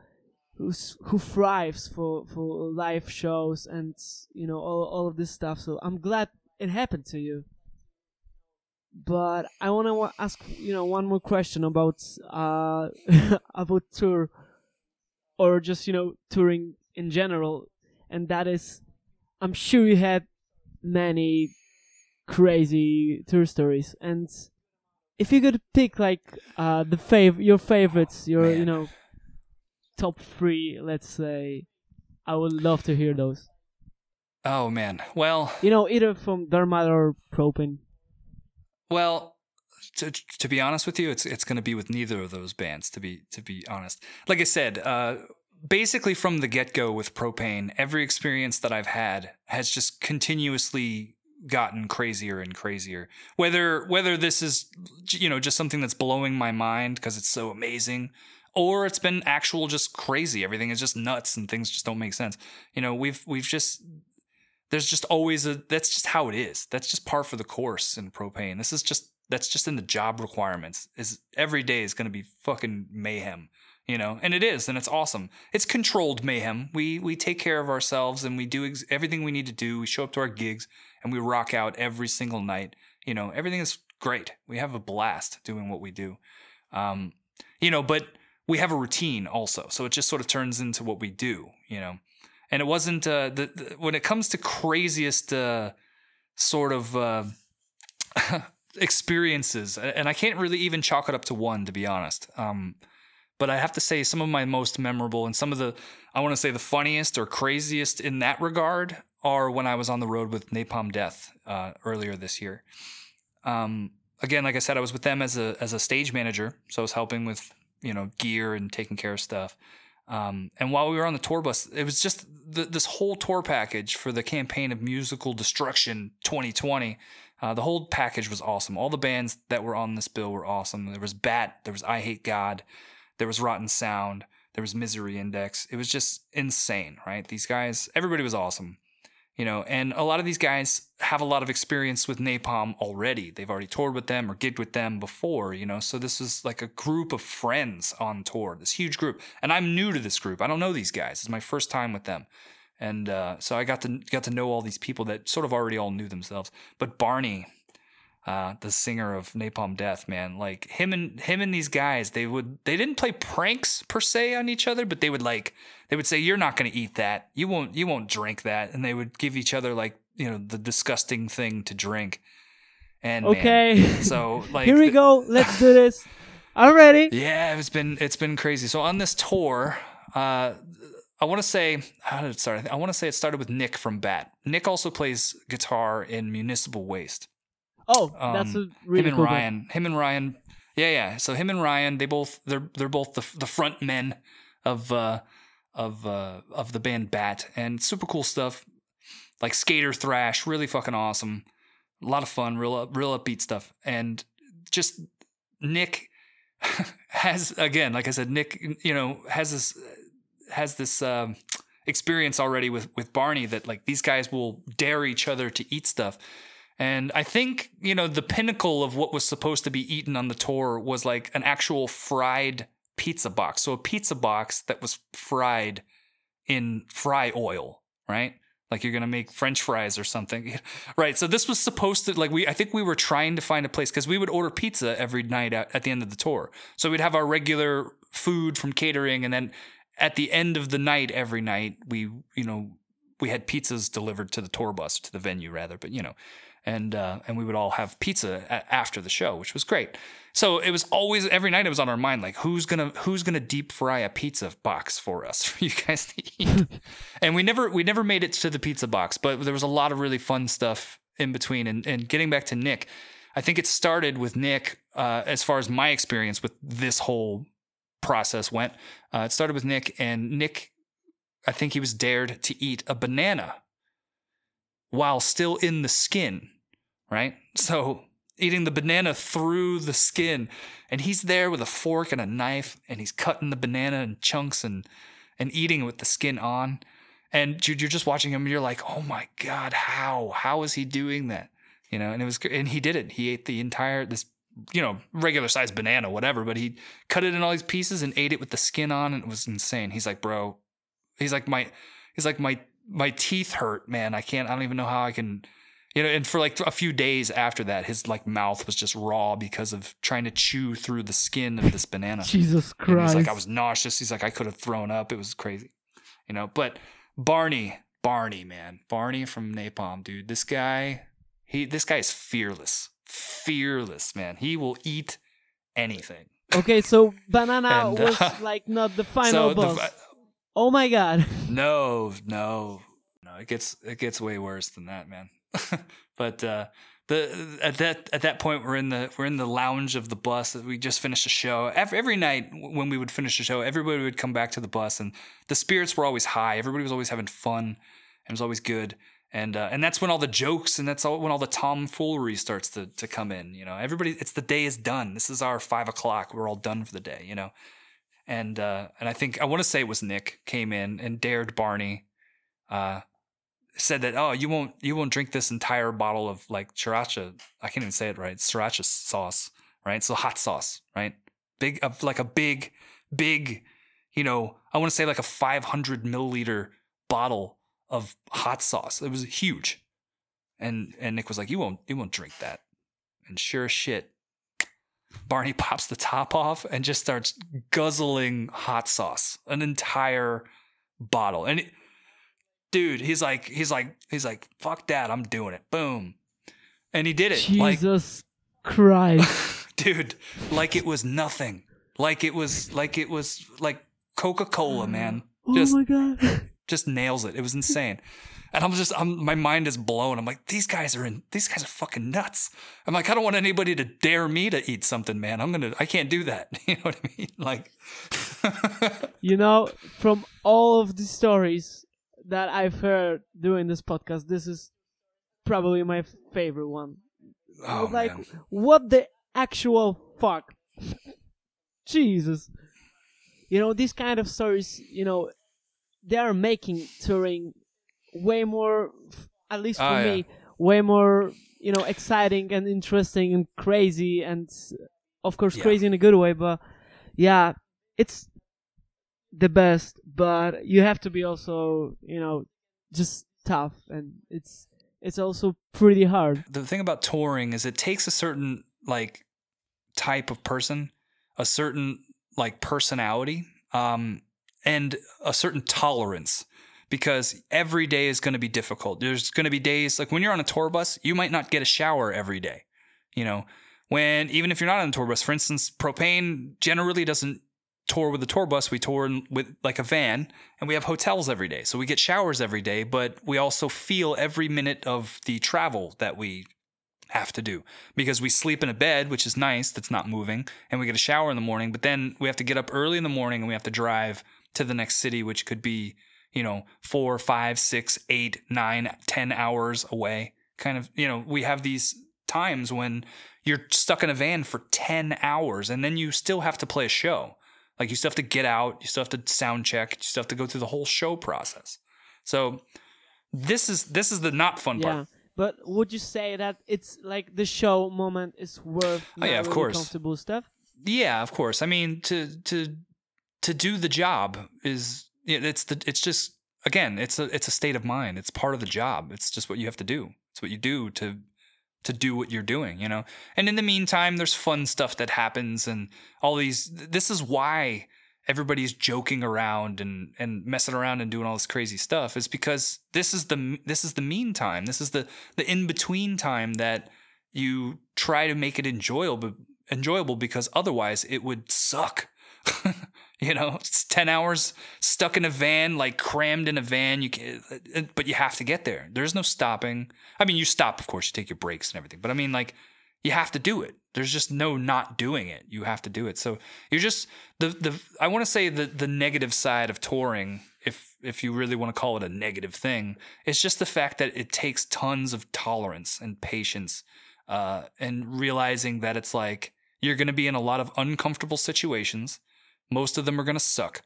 who's who thrives for for live shows and you know all all of this stuff. So I'm glad it happened to you. But I want to ask you know one more question about uh about tour or just you know touring in general and that is i'm sure you had many crazy tour stories and if you could pick like uh the fav your favorites your Man. you know top three let's say i would love to hear those Oh man. Well, you know either from dharma or Pro-Pain well, to, to be honest with you, it's it's going to be with neither of those bands. To be to be honest, like I said, uh, basically from the get go with Pro-Pain, every experience that I've had has just continuously gotten crazier and crazier. Whether whether this is you know just something that's blowing my mind because it's so amazing, or it's been actual just crazy. Everything is just nuts and things just don't make sense. You know, we've we've just there's just always a that's just how it is. That's just par for the course in Pro-Pain. This is just that's just in the job requirements. Is every day is going to be fucking mayhem you know and it is and it's awesome. It's controlled mayhem. We we take care of ourselves and we do ex- everything we need to do. We show up to our gigs and we rock out every single night. You know everything is great. We have a blast doing what we do. Um you know but we have a routine also so it just sort of turns into what we do you know? And it wasn't uh the, the when it comes to craziest uh sort of uh experiences and i can't really even chalk it up to one to be honest. Um but I have to say some of my most memorable and some of the I want to say the funniest or craziest in that regard are when I was on the road with Napalm Death uh, earlier this year. Um, again, like I said, I was with them as a as a stage manager, so I was helping with you know gear and taking care of stuff. Um, and while we were on the tour bus, it was just the, this whole tour package for the campaign of Musical Destruction 2020. Uh, the whole package was awesome. All the bands that were on this bill were awesome. There was Bat, there was Eyehategod, there was Rotten Sound, there was Misery Index. It was just insane, right? These guys, everybody was awesome, you know, and a lot of these guys have a lot of experience with Napalm already. They've already toured with them or gigged with them before, you know, so this was like a group of friends on tour, this huge group. And I'm new to this group. I don't know these guys. It's my first time with them. And uh, so I got to got to know all these people that sort of already all knew themselves. But Barney, uh, the singer of Napalm Death, man. Like him and him and these guys, they would they didn't play pranks per se on each other, but they would like they would say, "You're not going to eat that. You won't you won't drink that," and they would give each other like you know the disgusting thing to drink. And okay, man, so like here we go. Let's do this. Already. Yeah, it's been it's been crazy. So on this tour, uh, I want to say how did it start? I want to say it started with Nick from Bat. Nick also plays guitar in Municipal Waste. Oh, that's a Um, really him and cool Ryan. Him and Ryan. Yeah, yeah. So him and Ryan, they both they're they're both the the front men of uh of uh of the band Bat and super cool stuff like skater thrash, really fucking awesome. A lot of fun, real up, real upbeat stuff. And just Nick has again, like I said, Nick, you know, has this has this um experience already with with Barney that like these guys will dare each other to eat stuff. And I think, you know, the pinnacle of what was supposed to be eaten on the tour was like an actual fried pizza box. So a pizza box that was fried in fry oil, right? like you're gonna make French fries or something, right? So this was supposed to like we I think we were trying to find a place because we would order pizza every night at, at the end of the tour. So we'd have our regular food from catering, and then at the end of the night every night we you know we had pizzas delivered to the tour bus to the venue rather, but you know, and uh, and we would all have pizza a- after the show, which was great. So it was always every night it was on our mind like who's gonna who's gonna deep fry a pizza box for us for you guys to eat, and we never we never made it to the pizza box, but there was a lot of really fun stuff in between. And and getting back to Nick, I think it started with Nick uh, as far as my experience with this whole process went. Uh, it started with Nick, and Nick, I think he was dared to eat a banana while still in the skin, right? So eating the banana through the skin, and he's there with a fork and a knife, and he's cutting the banana in chunks and and eating it with the skin on. And you're just watching him, and you're like, "Oh my god, how? How is he doing that?" You know, and it was, and he did it. He ate the entire this you know, regular sized banana, whatever, but he cut it in all these pieces and ate it with the skin on and it was insane. He's like, bro, he's like, my, he's like, my, my teeth hurt, man. I can't, I don't even know how I can, you know, and for like a few days after that, his like mouth was just raw because of trying to chew through the skin of this banana. Jesus Christ. he's like, I was nauseous. He's like, I could have thrown up. It was crazy, you know, but Barney, Barney, man, Barney from Napalm, dude, this guy, he, this guy is fearless, fearless, man. He will eat anything. okay, so banana And, uh, was like not the final the- boss. oh my god. No, no, no. It gets it gets way worse than that, man. but uh, the at that at that point we're in the we're in the lounge of the bus. That we just finished a show. Every, every night when we would finish a show, everybody would come back to the bus, and the spirits were always high. Everybody was always having fun. It was always good. And uh, and that's when all the jokes and that's all, when all the tomfoolery starts to to come in. You know, everybody. It's the day is done. This is our five o'clock. We're all done for the day. You know, and uh, and I think I want to say it was Nick came in and dared Barney, uh, said that oh you won't you won't drink this entire bottle of like sriracha. I can't even say it right. Sriracha sauce right? So hot sauce right? Big of like a big big you know I want to say like a 500 milliliter bottle of hot sauce. It was huge. And and Nick was like you won't you won't drink that. And sure as shit Barney pops the top off and just starts guzzling hot sauce, an entire bottle. And it, dude, he's like, he's like, he's like, fuck that, I'm doing it. Boom. And he did it. Like, Jesus Christ. dude, like it was nothing. Like it was, like it was like Coca Cola, man. oh Just, my god. just nails it. It was insane. And I'm just, I'm, my mind is blown. I'm like, these guys are in, these guys are fucking nuts. I'm like, I don't want anybody to dare me to eat something, man. I'm gonna, I can't do that. You know what I mean? Like, You know, from all of the stories that I've heard during this podcast, this is probably my favorite one. oh like, man. what the actual fuck? Jesus. You know, these kind of stories, you know, they are making touring way more, at least for Oh, yeah. me, way more, you know, exciting and interesting and crazy and, of course, Yeah. crazy in a good way. But yeah, it's the best. But you have to be also, you know, just tough, and it's it's also pretty hard. the thing about touring is it takes a certain like type of person, a certain like personality, um, and a certain tolerance because every day is going to be difficult. There's going to be days like when you're on a tour bus, you might not get a shower every day. You know, when even if you're not on a tour bus, for instance, Pro-Pain generally doesn't tour with a tour bus. We tour in, with like a van, and we have hotels every day, so we get showers every day. But we also feel every minute of the travel that we have to do because we sleep in a bed, which is nice, that's not moving, and we get a shower in the morning. But then we have to get up early in the morning and we have to drive to the next city, which could be you know four, five, six, eight, nine, ten hours away. Kind of, you know, we have these times when you're stuck in a van for 10 hours and then you still have to play a show. Like you still have to get out, you still have to sound check, you still have to go through the whole show process. So this is this is the not fun Yeah. part. But would you say that it's like the show moment is worth Oh, yeah, of really course. comfortable stuff? Yeah, of course. I mean to to to do the job is it's the it's just again, it's a it's a state of mind. It's part of the job. It's just what you have to do. It's what you do to to do what you're doing, you know. And in the meantime, there's fun stuff that happens and all these this is why everybody's joking around and and messing around and doing all this crazy stuff is because this is the this is the meantime. This is the the in between time that you try to make it enjoyable enjoyable because otherwise it would suck. you know, it's 10 hours stuck in a van, like crammed in a van. You can, but you have to get there. There's no stopping. I mean, you stop, of course, you take your breaks and everything, but I mean, like, you have to do it. There's just no not doing it. You have to do it. So you're just the the I want to say the the negative side of touring, if if you really want to call it a negative thing, it's just the fact that it takes tons of tolerance and patience, uh, and realizing that it's like you're going to be in a lot of uncomfortable situations. Most of them are going to suck,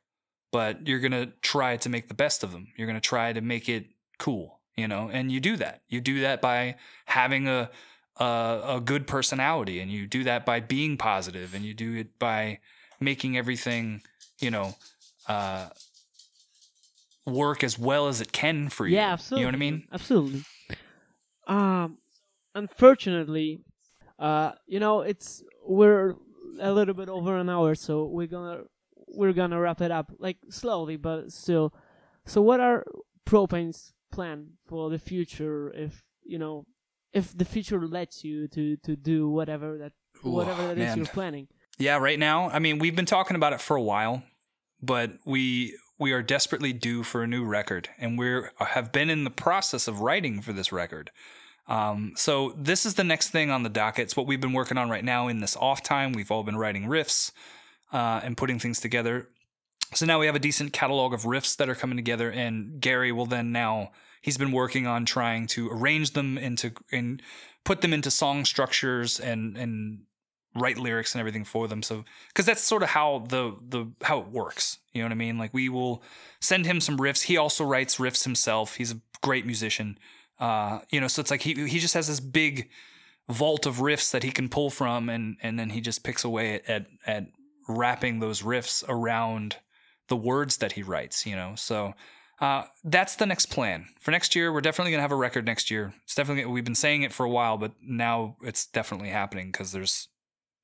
but you're going to try to make the best of them. You're going to try to make it cool, you know, and you do that. You do that by having a a, a good personality, and you do that by being positive, and you do it by making everything, you know, uh, work as well as it can for you. Yeah, absolutely. You know what I mean? Absolutely. Um, unfortunately, uh, you know, it's we're a little bit over an hour, so we're gonna we're gonna wrap it up like slowly, but still. So, what are Pro-Pain's plan for the future? If you know, if the future lets you to to do whatever that Ooh, whatever that is man. you're planning. Yeah, right now, I mean, we've been talking about it for a while, but we we are desperately due for a new record, and we have been in the process of writing for this record. Um, so this is the next thing on the docket. It's what we've been working on right now in this off time. We've all been writing riffs uh, and putting things together. So now we have a decent catalog of riffs that are coming together, and Gary will then now he's been working on trying to arrange them into and put them into song structures and and write lyrics and everything for them. So because that's sort of how the the how it works. You know what I mean? Like we will send him some riffs. He also writes riffs himself. He's a great musician. Uh, you know, so it's like he he just has this big vault of riffs that he can pull from, and and then he just picks away at at wrapping those riffs around the words that he writes. You know, so. Uh, that's the next plan for next year. We're definitely gonna have a record next year. It's definitely we've been saying it for a while, but now it's definitely happening because there's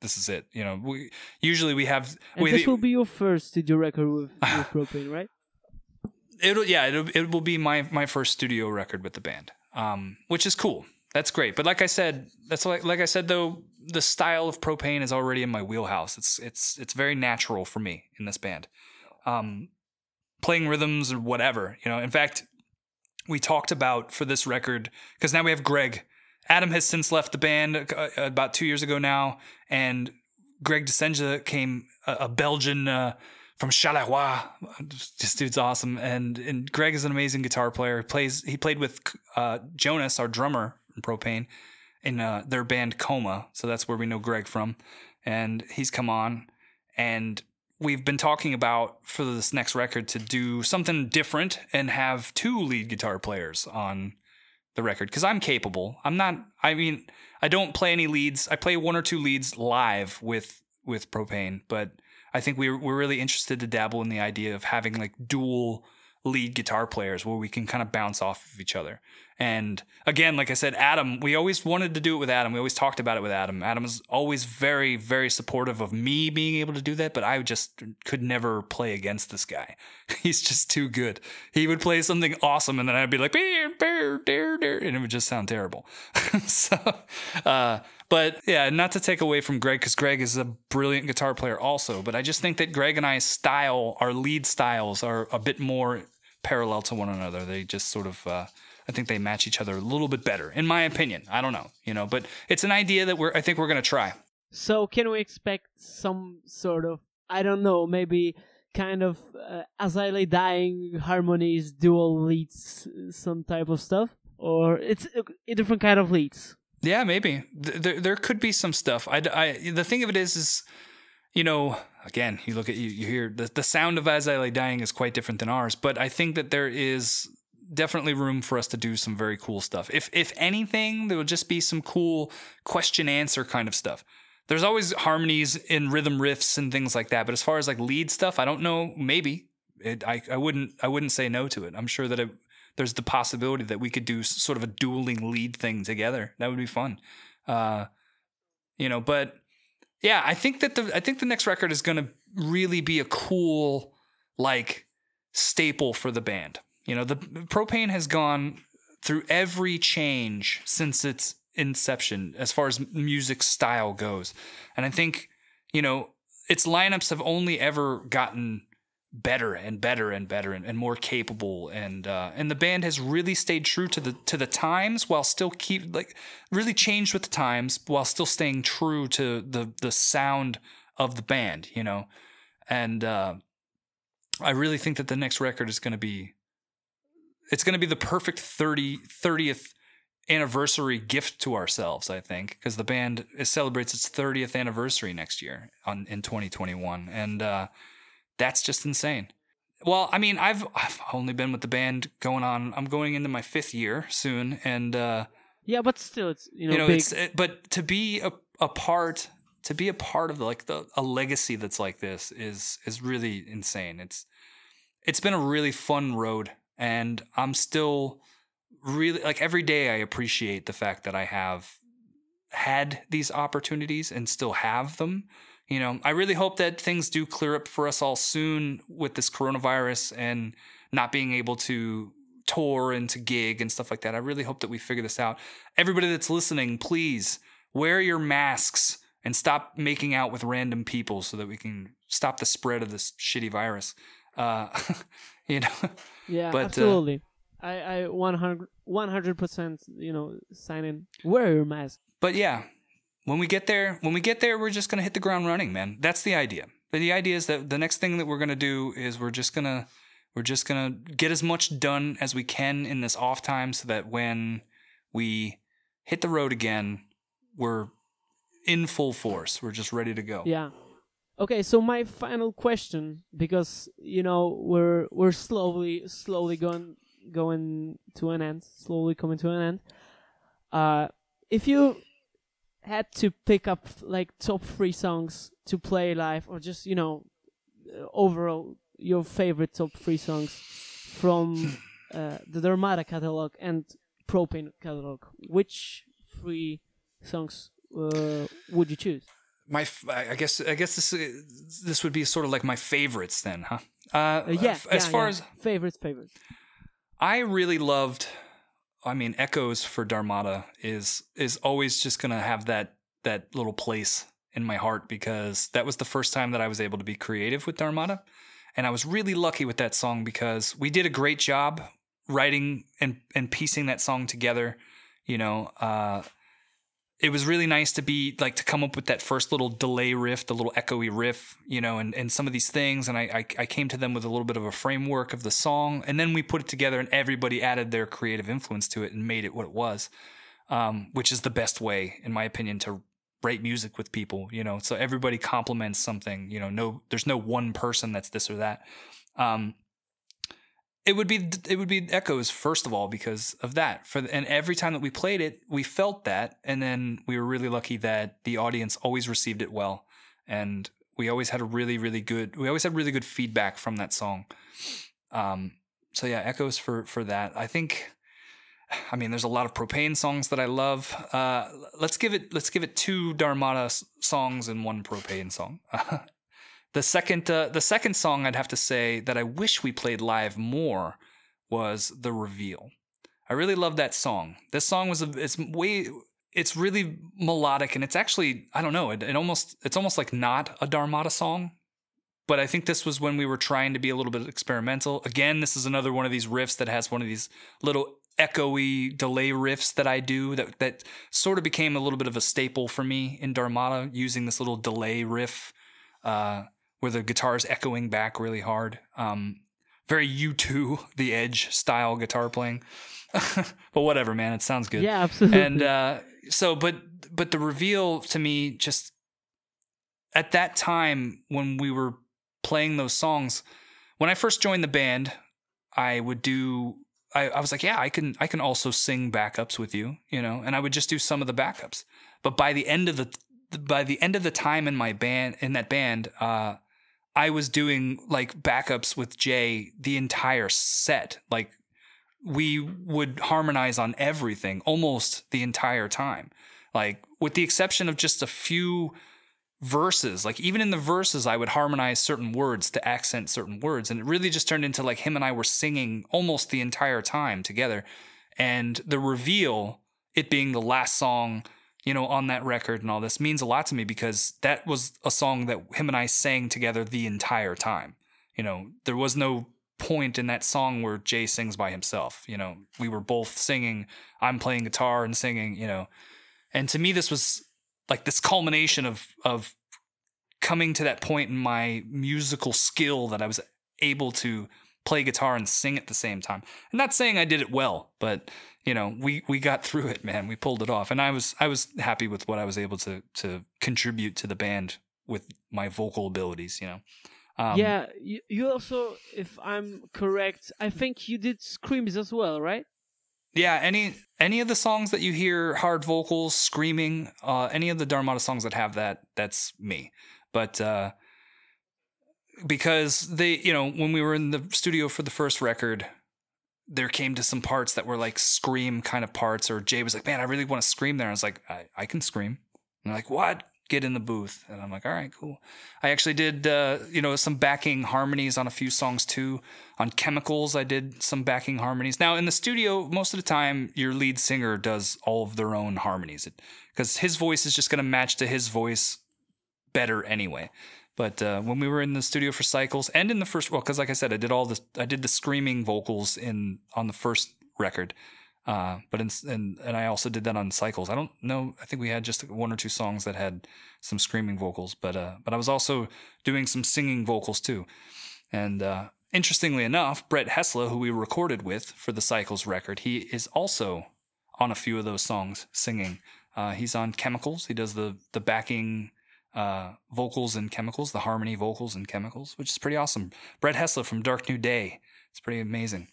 this is it. You know, we usually we have And we, this will be your first studio record with, with Pro-Pain, right? it'll yeah it'll, it will be my my first studio record with the band um which is cool that's great but like i said that's like like i said though the style of Pro-Pain is already in my wheelhouse. It's it's it's very natural for me in this band. Um playing rhythms or whatever you know. In fact we talked about for this record because now we have greg. Adam has since left the band uh, about two years ago now and greg desenja came a, a belgian uh, from Charleroi. This dude's awesome, and and Greg is an amazing guitar player. He plays he played with uh, Jonas, our drummer in Pro-Pain, in uh, their band Coma. So that's where we know Greg from, and he's come on, and we've been talking about for this next record to do something different and have two lead guitar players on the record because I'm capable. I'm not. I mean, I don't play any leads. I play one or two leads live with with Pro-Pain, but I think we're we're really interested to dabble in the idea of having like dual lead guitar players where we can kind of bounce off of each other. And again, like I said, Adam, we always wanted to do it with Adam. We always talked about it with Adam. Adam was always very, very supportive of me being able to do that, but I just could never play against this guy. He's just too good. He would play something awesome, and then I'd be like, bear, bear, dare, dare, and it would just sound terrible. so, uh, but yeah, not to take away from Greg, because Greg is a brilliant guitar player also, but I just think that Greg and I's style, our lead styles, are a bit more parallel to one another. They just sort of, uh, I think they match each other a little bit better, in my opinion. I don't know, you know, but it's an idea that we're, I think we're going to try. So can we expect some sort of I don't know, maybe kind of uh, as I lay dying harmonies, dual leads, some type of stuff, or it's a, a different kind of leads. Yeah, maybe there there could be some stuff. I, I the thing of it is is you know again you look at you you hear the the sound of As I Lay Dying is quite different than ours, but I think that there is definitely room for us to do some very cool stuff. If if anything, there will just be some cool question answer kind of stuff. There's always harmonies in rhythm riffs and things like that, but as far as like lead stuff, I don't know. Maybe it, I I wouldn't I wouldn't say no to it. I'm sure that it, there's the possibility that we could do sort of a dueling lead thing together. That would be fun. Uh, you know, but yeah, I think that the I think the next record is going to really be a cool like staple for the band. You know, the Pro-Pain has gone through every change since its inception as far as music style goes. And I think, you know, its lineups have only ever gotten better and better and better and, and more capable and uh, and the band has really stayed true to the to the times while still keep like really changed with the times while still staying true to the the sound of the band you know and uh, I really think that the next record is going to be it's going to be the perfect 30 30th anniversary gift to ourselves i think because the band celebrates its 30th anniversary next year on in 2021 and uh, that's just insane. Well i mean i've i've only been with the band going on i'm going into my fifth year soon and uh, yeah but still it's you know, you know big, it's it, but to be a, a part to be a part of like the a legacy that's like this is is really insane. It's it's been a really fun road and i'm still really like every day I appreciate the fact that I have had these opportunities and still have them. You know, I really hope that things do clear up for us all soon with this coronavirus and not being able to tour and to gig and stuff like that. I really hope that we figure this out. Everybody that's listening, please wear your masks and stop making out with random people so that we can stop the spread of this shitty virus. Uh, you know. yeah, but, uh, absolutely. I, I 100 percent you know sign in. Wear your mask. But yeah, when we get there, when we get there, we're just gonna hit the ground running, man. That's the idea. But the idea is that the next thing that we're gonna do is we're just gonna we're just gonna get as much done as we can in this off time, so that when we hit the road again, we're in full force. We're just ready to go. Yeah. Okay, so my final question, because you know we're we're slowly slowly going going to an end, slowly coming to an end. Uh, if you had to pick up like top three songs to play live, or just you know, uh, overall your favorite top three songs from uh, the Dharmata catalog and Pro-Pain catalog, which three songs uh, would you choose? My, I guess, I guess this this would be sort of like my favorites then, huh? Uh, Uh, yeah, as yeah, far yeah. as favorites, favorites. I really loved. I mean, Echoes for Dharmata is is always just gonna have that that little place in my heart because that was the first time that I was able to be creative with Dharmata, and I was really lucky with that song because we did a great job writing and and piecing that song together. You know, uh, it was really nice to be like to come up with that first little delay riff, the little echoey riff, you know, and, and some of these things. And I, I, I came to them with a little bit of a framework of the song. And then we put it together and everybody added their creative influence to it and made it what it was, um, which is the best way, in my opinion, to write music with people, you know. So everybody complements something, you know, no, there's no one person that's this or that. Um, it would be it would be echoes first of all because of that. For the, and every time that we played it we felt that and then we were really lucky that the audience always received it well. And we always had a really really good we always had really good feedback from that song. Um so yeah echoes for for that. I think i mean there's a lot of Pro-Pain songs that i love. Uh let's give it let's give it two dharmata songs and one Pro-Pain song The second, uh, the second song I'd have to say that I wish we played live more was "The Reveal." I really love that song. This song was a, it's way, it's really melodic, and it's actually I don't know, it, it almost it's almost like not a Dharmata song, but I think this was when we were trying to be a little bit experimental. Again, this is another one of these riffs that has one of these little echoey delay riffs that I do that that sort of became a little bit of a staple for me in Dharmata, using this little delay riff. Uh, where the guitar is echoing back really hard. Um, very U2, the Edge style guitar playing. but whatever, man, it sounds good. Yeah, absolutely. And uh, so, but but the reveal to me just at that time when we were playing those songs, when I first joined the band, I would do. I, I was like, yeah, I can I can also sing backups with you, you know, and I would just do some of the backups. But by the end of the by the end of the time in my band in that band, uh, I was doing like backups with Jay the entire set. Like we would harmonize on everything almost the entire time. Like with the exception of just a few verses, like even in the verses I would harmonize certain words to accent certain words and it really just turned into like him and I were singing almost the entire time together. And the reveal it being the last song you know, on that record and all this means a lot to me because that was a song that him and I sang together the entire time. You know, there was no point in that song where Jay sings by himself. You know, we were both singing, I'm playing guitar and singing, you know. And to me this was like this culmination of of coming to that point in my musical skill that I was able to play guitar and sing at the same time. I'm not saying I did it well, but you know, we we got through it, man. We pulled it off, and I was I was happy with what I was able to to contribute to the band with my vocal abilities. You know. Um, yeah, you, you also, if I'm correct, I think you did screams as well, right? Yeah, any any of the songs that you hear hard vocals, screaming, uh, any of the Dharmata songs that have that, that's me. But uh, because they, you know, when we were in the studio for the first record, there came to some parts that were like scream kind of parts, or Jay was like, "Man, I really want to scream there." And I was like, "I, I can scream." And they're like, "What?" Get in the booth, and I'm like, "All right, cool." I actually did, uh, you know, some backing harmonies on a few songs too. On Chemicals, I did some backing harmonies. Now in the studio, most of the time, your lead singer does all of their own harmonies because his voice is just going to match to his voice better anyway. But uh, when we were in the studio for Cycles and in the first, well, because like I said, I did all the I did the screaming vocals in on the first record, uh, but in, and and I also did that on Cycles. I don't know. I think we had just one or two songs that had some screaming vocals, but uh, but I was also doing some singing vocals too. And uh, interestingly enough, Brett Hestla, who we recorded with for the Cycles record, he is also on a few of those songs singing. Uh, he's on Chemicals. He does the the backing uh, vocals and chemicals, the harmony vocals and chemicals, which is pretty awesome. Brett Hestla from Dark New Day. It's pretty amazing.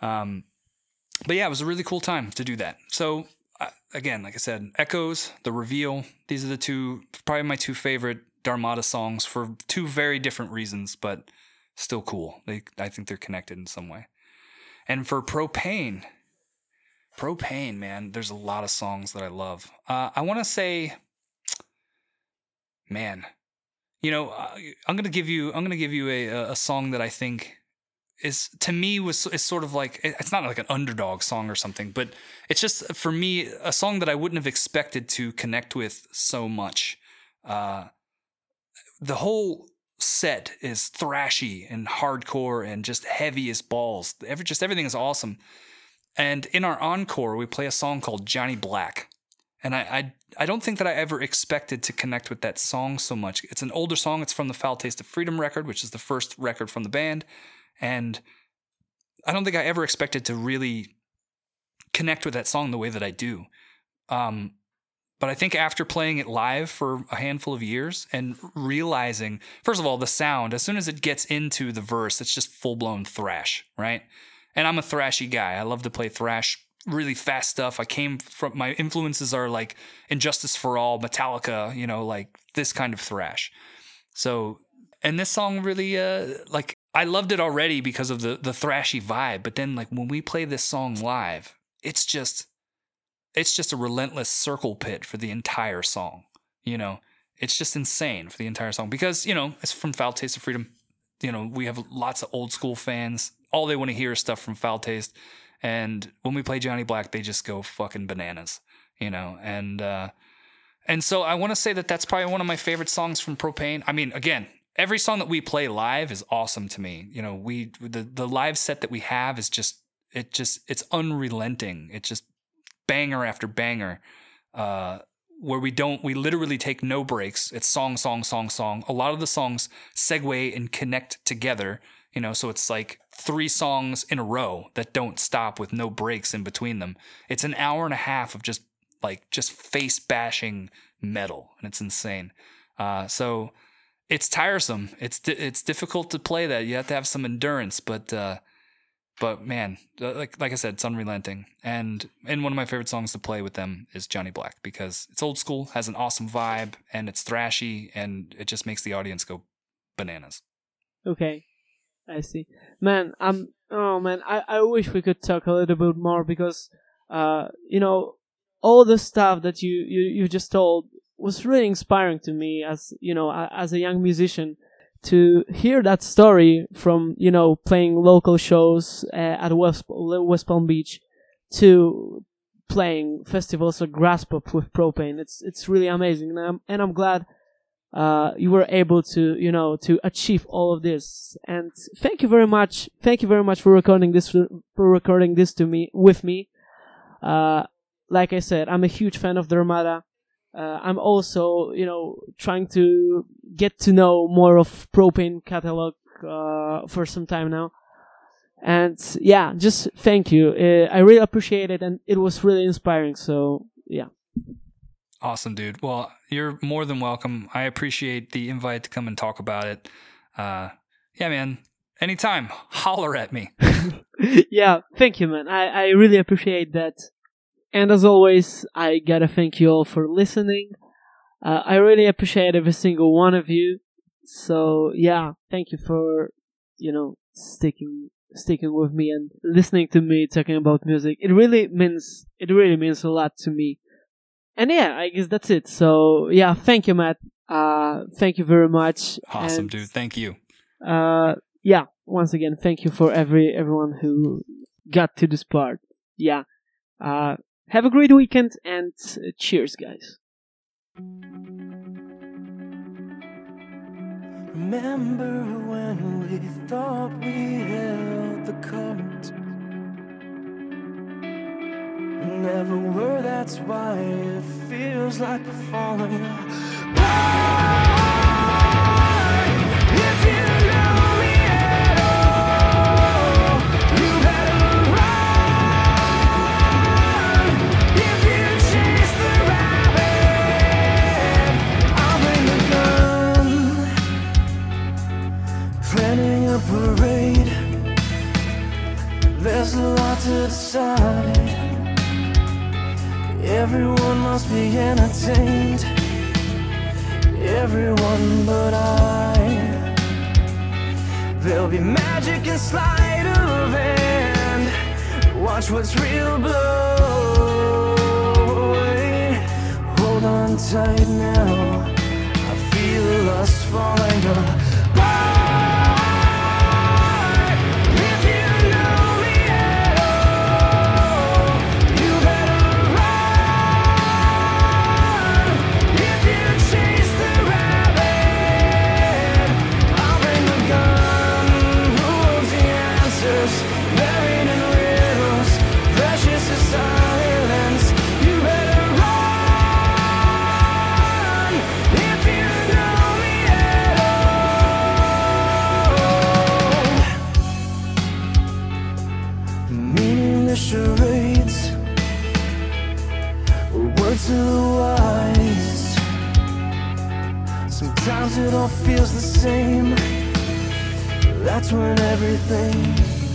Um, but yeah, it was a really cool time to do that. So uh, again, like I said, Echoes, The Reveal. These are the two, probably my two favorite Dharmata songs for two very different reasons, but still cool. They, I think they're connected in some way. And for Pro-Pain, Pro-Pain, man, there's a lot of songs that I love. Uh, I want to say man, you know, uh, I'm gonna give you I'm gonna give you a a song that I think is to me was is sort of like it's not like an underdog song or something, but it's just for me a song that I wouldn't have expected to connect with so much. Uh, the whole set is thrashy and hardcore and just heavy as balls. Every just everything is awesome. And in our encore, we play a song called Johnny Black. And I, I I don't think that I ever expected to connect with that song so much. It's an older song. It's from the Foul Taste of Freedom record, which is the first record from the band. And I don't think I ever expected to really connect with that song the way that I do. Um, but I think after playing it live for a handful of years and realizing, first of all, the sound, as soon as it gets into the verse, it's just full blown thrash, right? And I'm a thrashy guy. I love to play thrash really fast stuff. I came from my influences are like And Justice for All, Metallica, you know, like this kind of thrash. So, and this song really, uh, like I loved it already because of the the thrashy vibe. But then, like when we play this song live, it's just, it's just a relentless circle pit for the entire song. You know, it's just insane for the entire song because you know it's from Foul Taste of Freedom. You know, we have lots of old school fans. All they want to hear is stuff from Foul Taste. And when we play Johnny Black, they just go fucking bananas, you know. And uh, and so I want to say that that's probably one of my favorite songs from Pro-Pain. I mean, again, every song that we play live is awesome to me. You know, we the the live set that we have is just it just it's unrelenting. It's just banger after banger. Uh, where we don't we literally take no breaks it's song song song song a lot of the songs segue and connect together you know so it's like three songs in a row that don't stop with no breaks in between them. It's an hour and a half of just like just face bashing metal and it's insane. Uh, so it's tiresome. It's di- it's difficult to play that. You have to have some endurance but uh, but man uh, like like i said it's unrelenting. And and one of my favorite songs to play with them is johnny black because it's old school has an awesome vibe and it's thrashy and it just makes the audience go bananas. Okay, I see. Man, I'm. Oh man, I I wish we could talk a little bit more because, uh, you know, all the stuff that you you you just told was really inspiring to me as you know as a young musician to hear that story from you know playing local shows uh, at West West Palm Beach to playing festivals like Graspop with Pro-Pain. It's it's really amazing, and I'm, and I'm glad uh, you were able to you know to achieve all of this. And thank you very much. Thank you very much for recording this for recording this to me with me. Uh, like I said, I'm a huge fan of Dharmata. Uh, I'm also, you know, trying to get to know more of Pro-Pain catalog uh, for some time now. And yeah, just thank you. Uh, I really appreciate it, and it was really inspiring. So yeah, Awesome, dude. Well, you're more than welcome. I appreciate the invite to come and talk about it. Uh, yeah, man. Anytime, holler at me. yeah, thank you, man. I, I really appreciate that. And as always, I gotta thank you all for listening. Uh, I really appreciate every single one of you. So yeah, thank you for, you know, sticking, sticking with me and listening to me talking about music. It really means, it really means a lot to me. And yeah, I guess that's it. So yeah, thank you, Matt. Uh, thank you very much. Awesome, And, dude. Thank you. uh yeah once again thank you for every everyone who got to this part yeah uh have a great weekend and uh, cheers guys Remember when we thought we held the cards? Never were, that's why it feels like falling. Everyone must be entertained. Everyone but I. There'll be magic and sleight of hand. Watch what's real blow away. Hold on tight now. I feel us falling apart. Same. That's when everything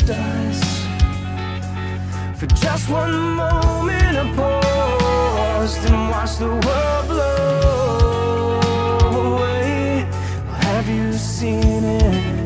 dies. For just one moment, I paused and watched the world blow away. Have you seen it?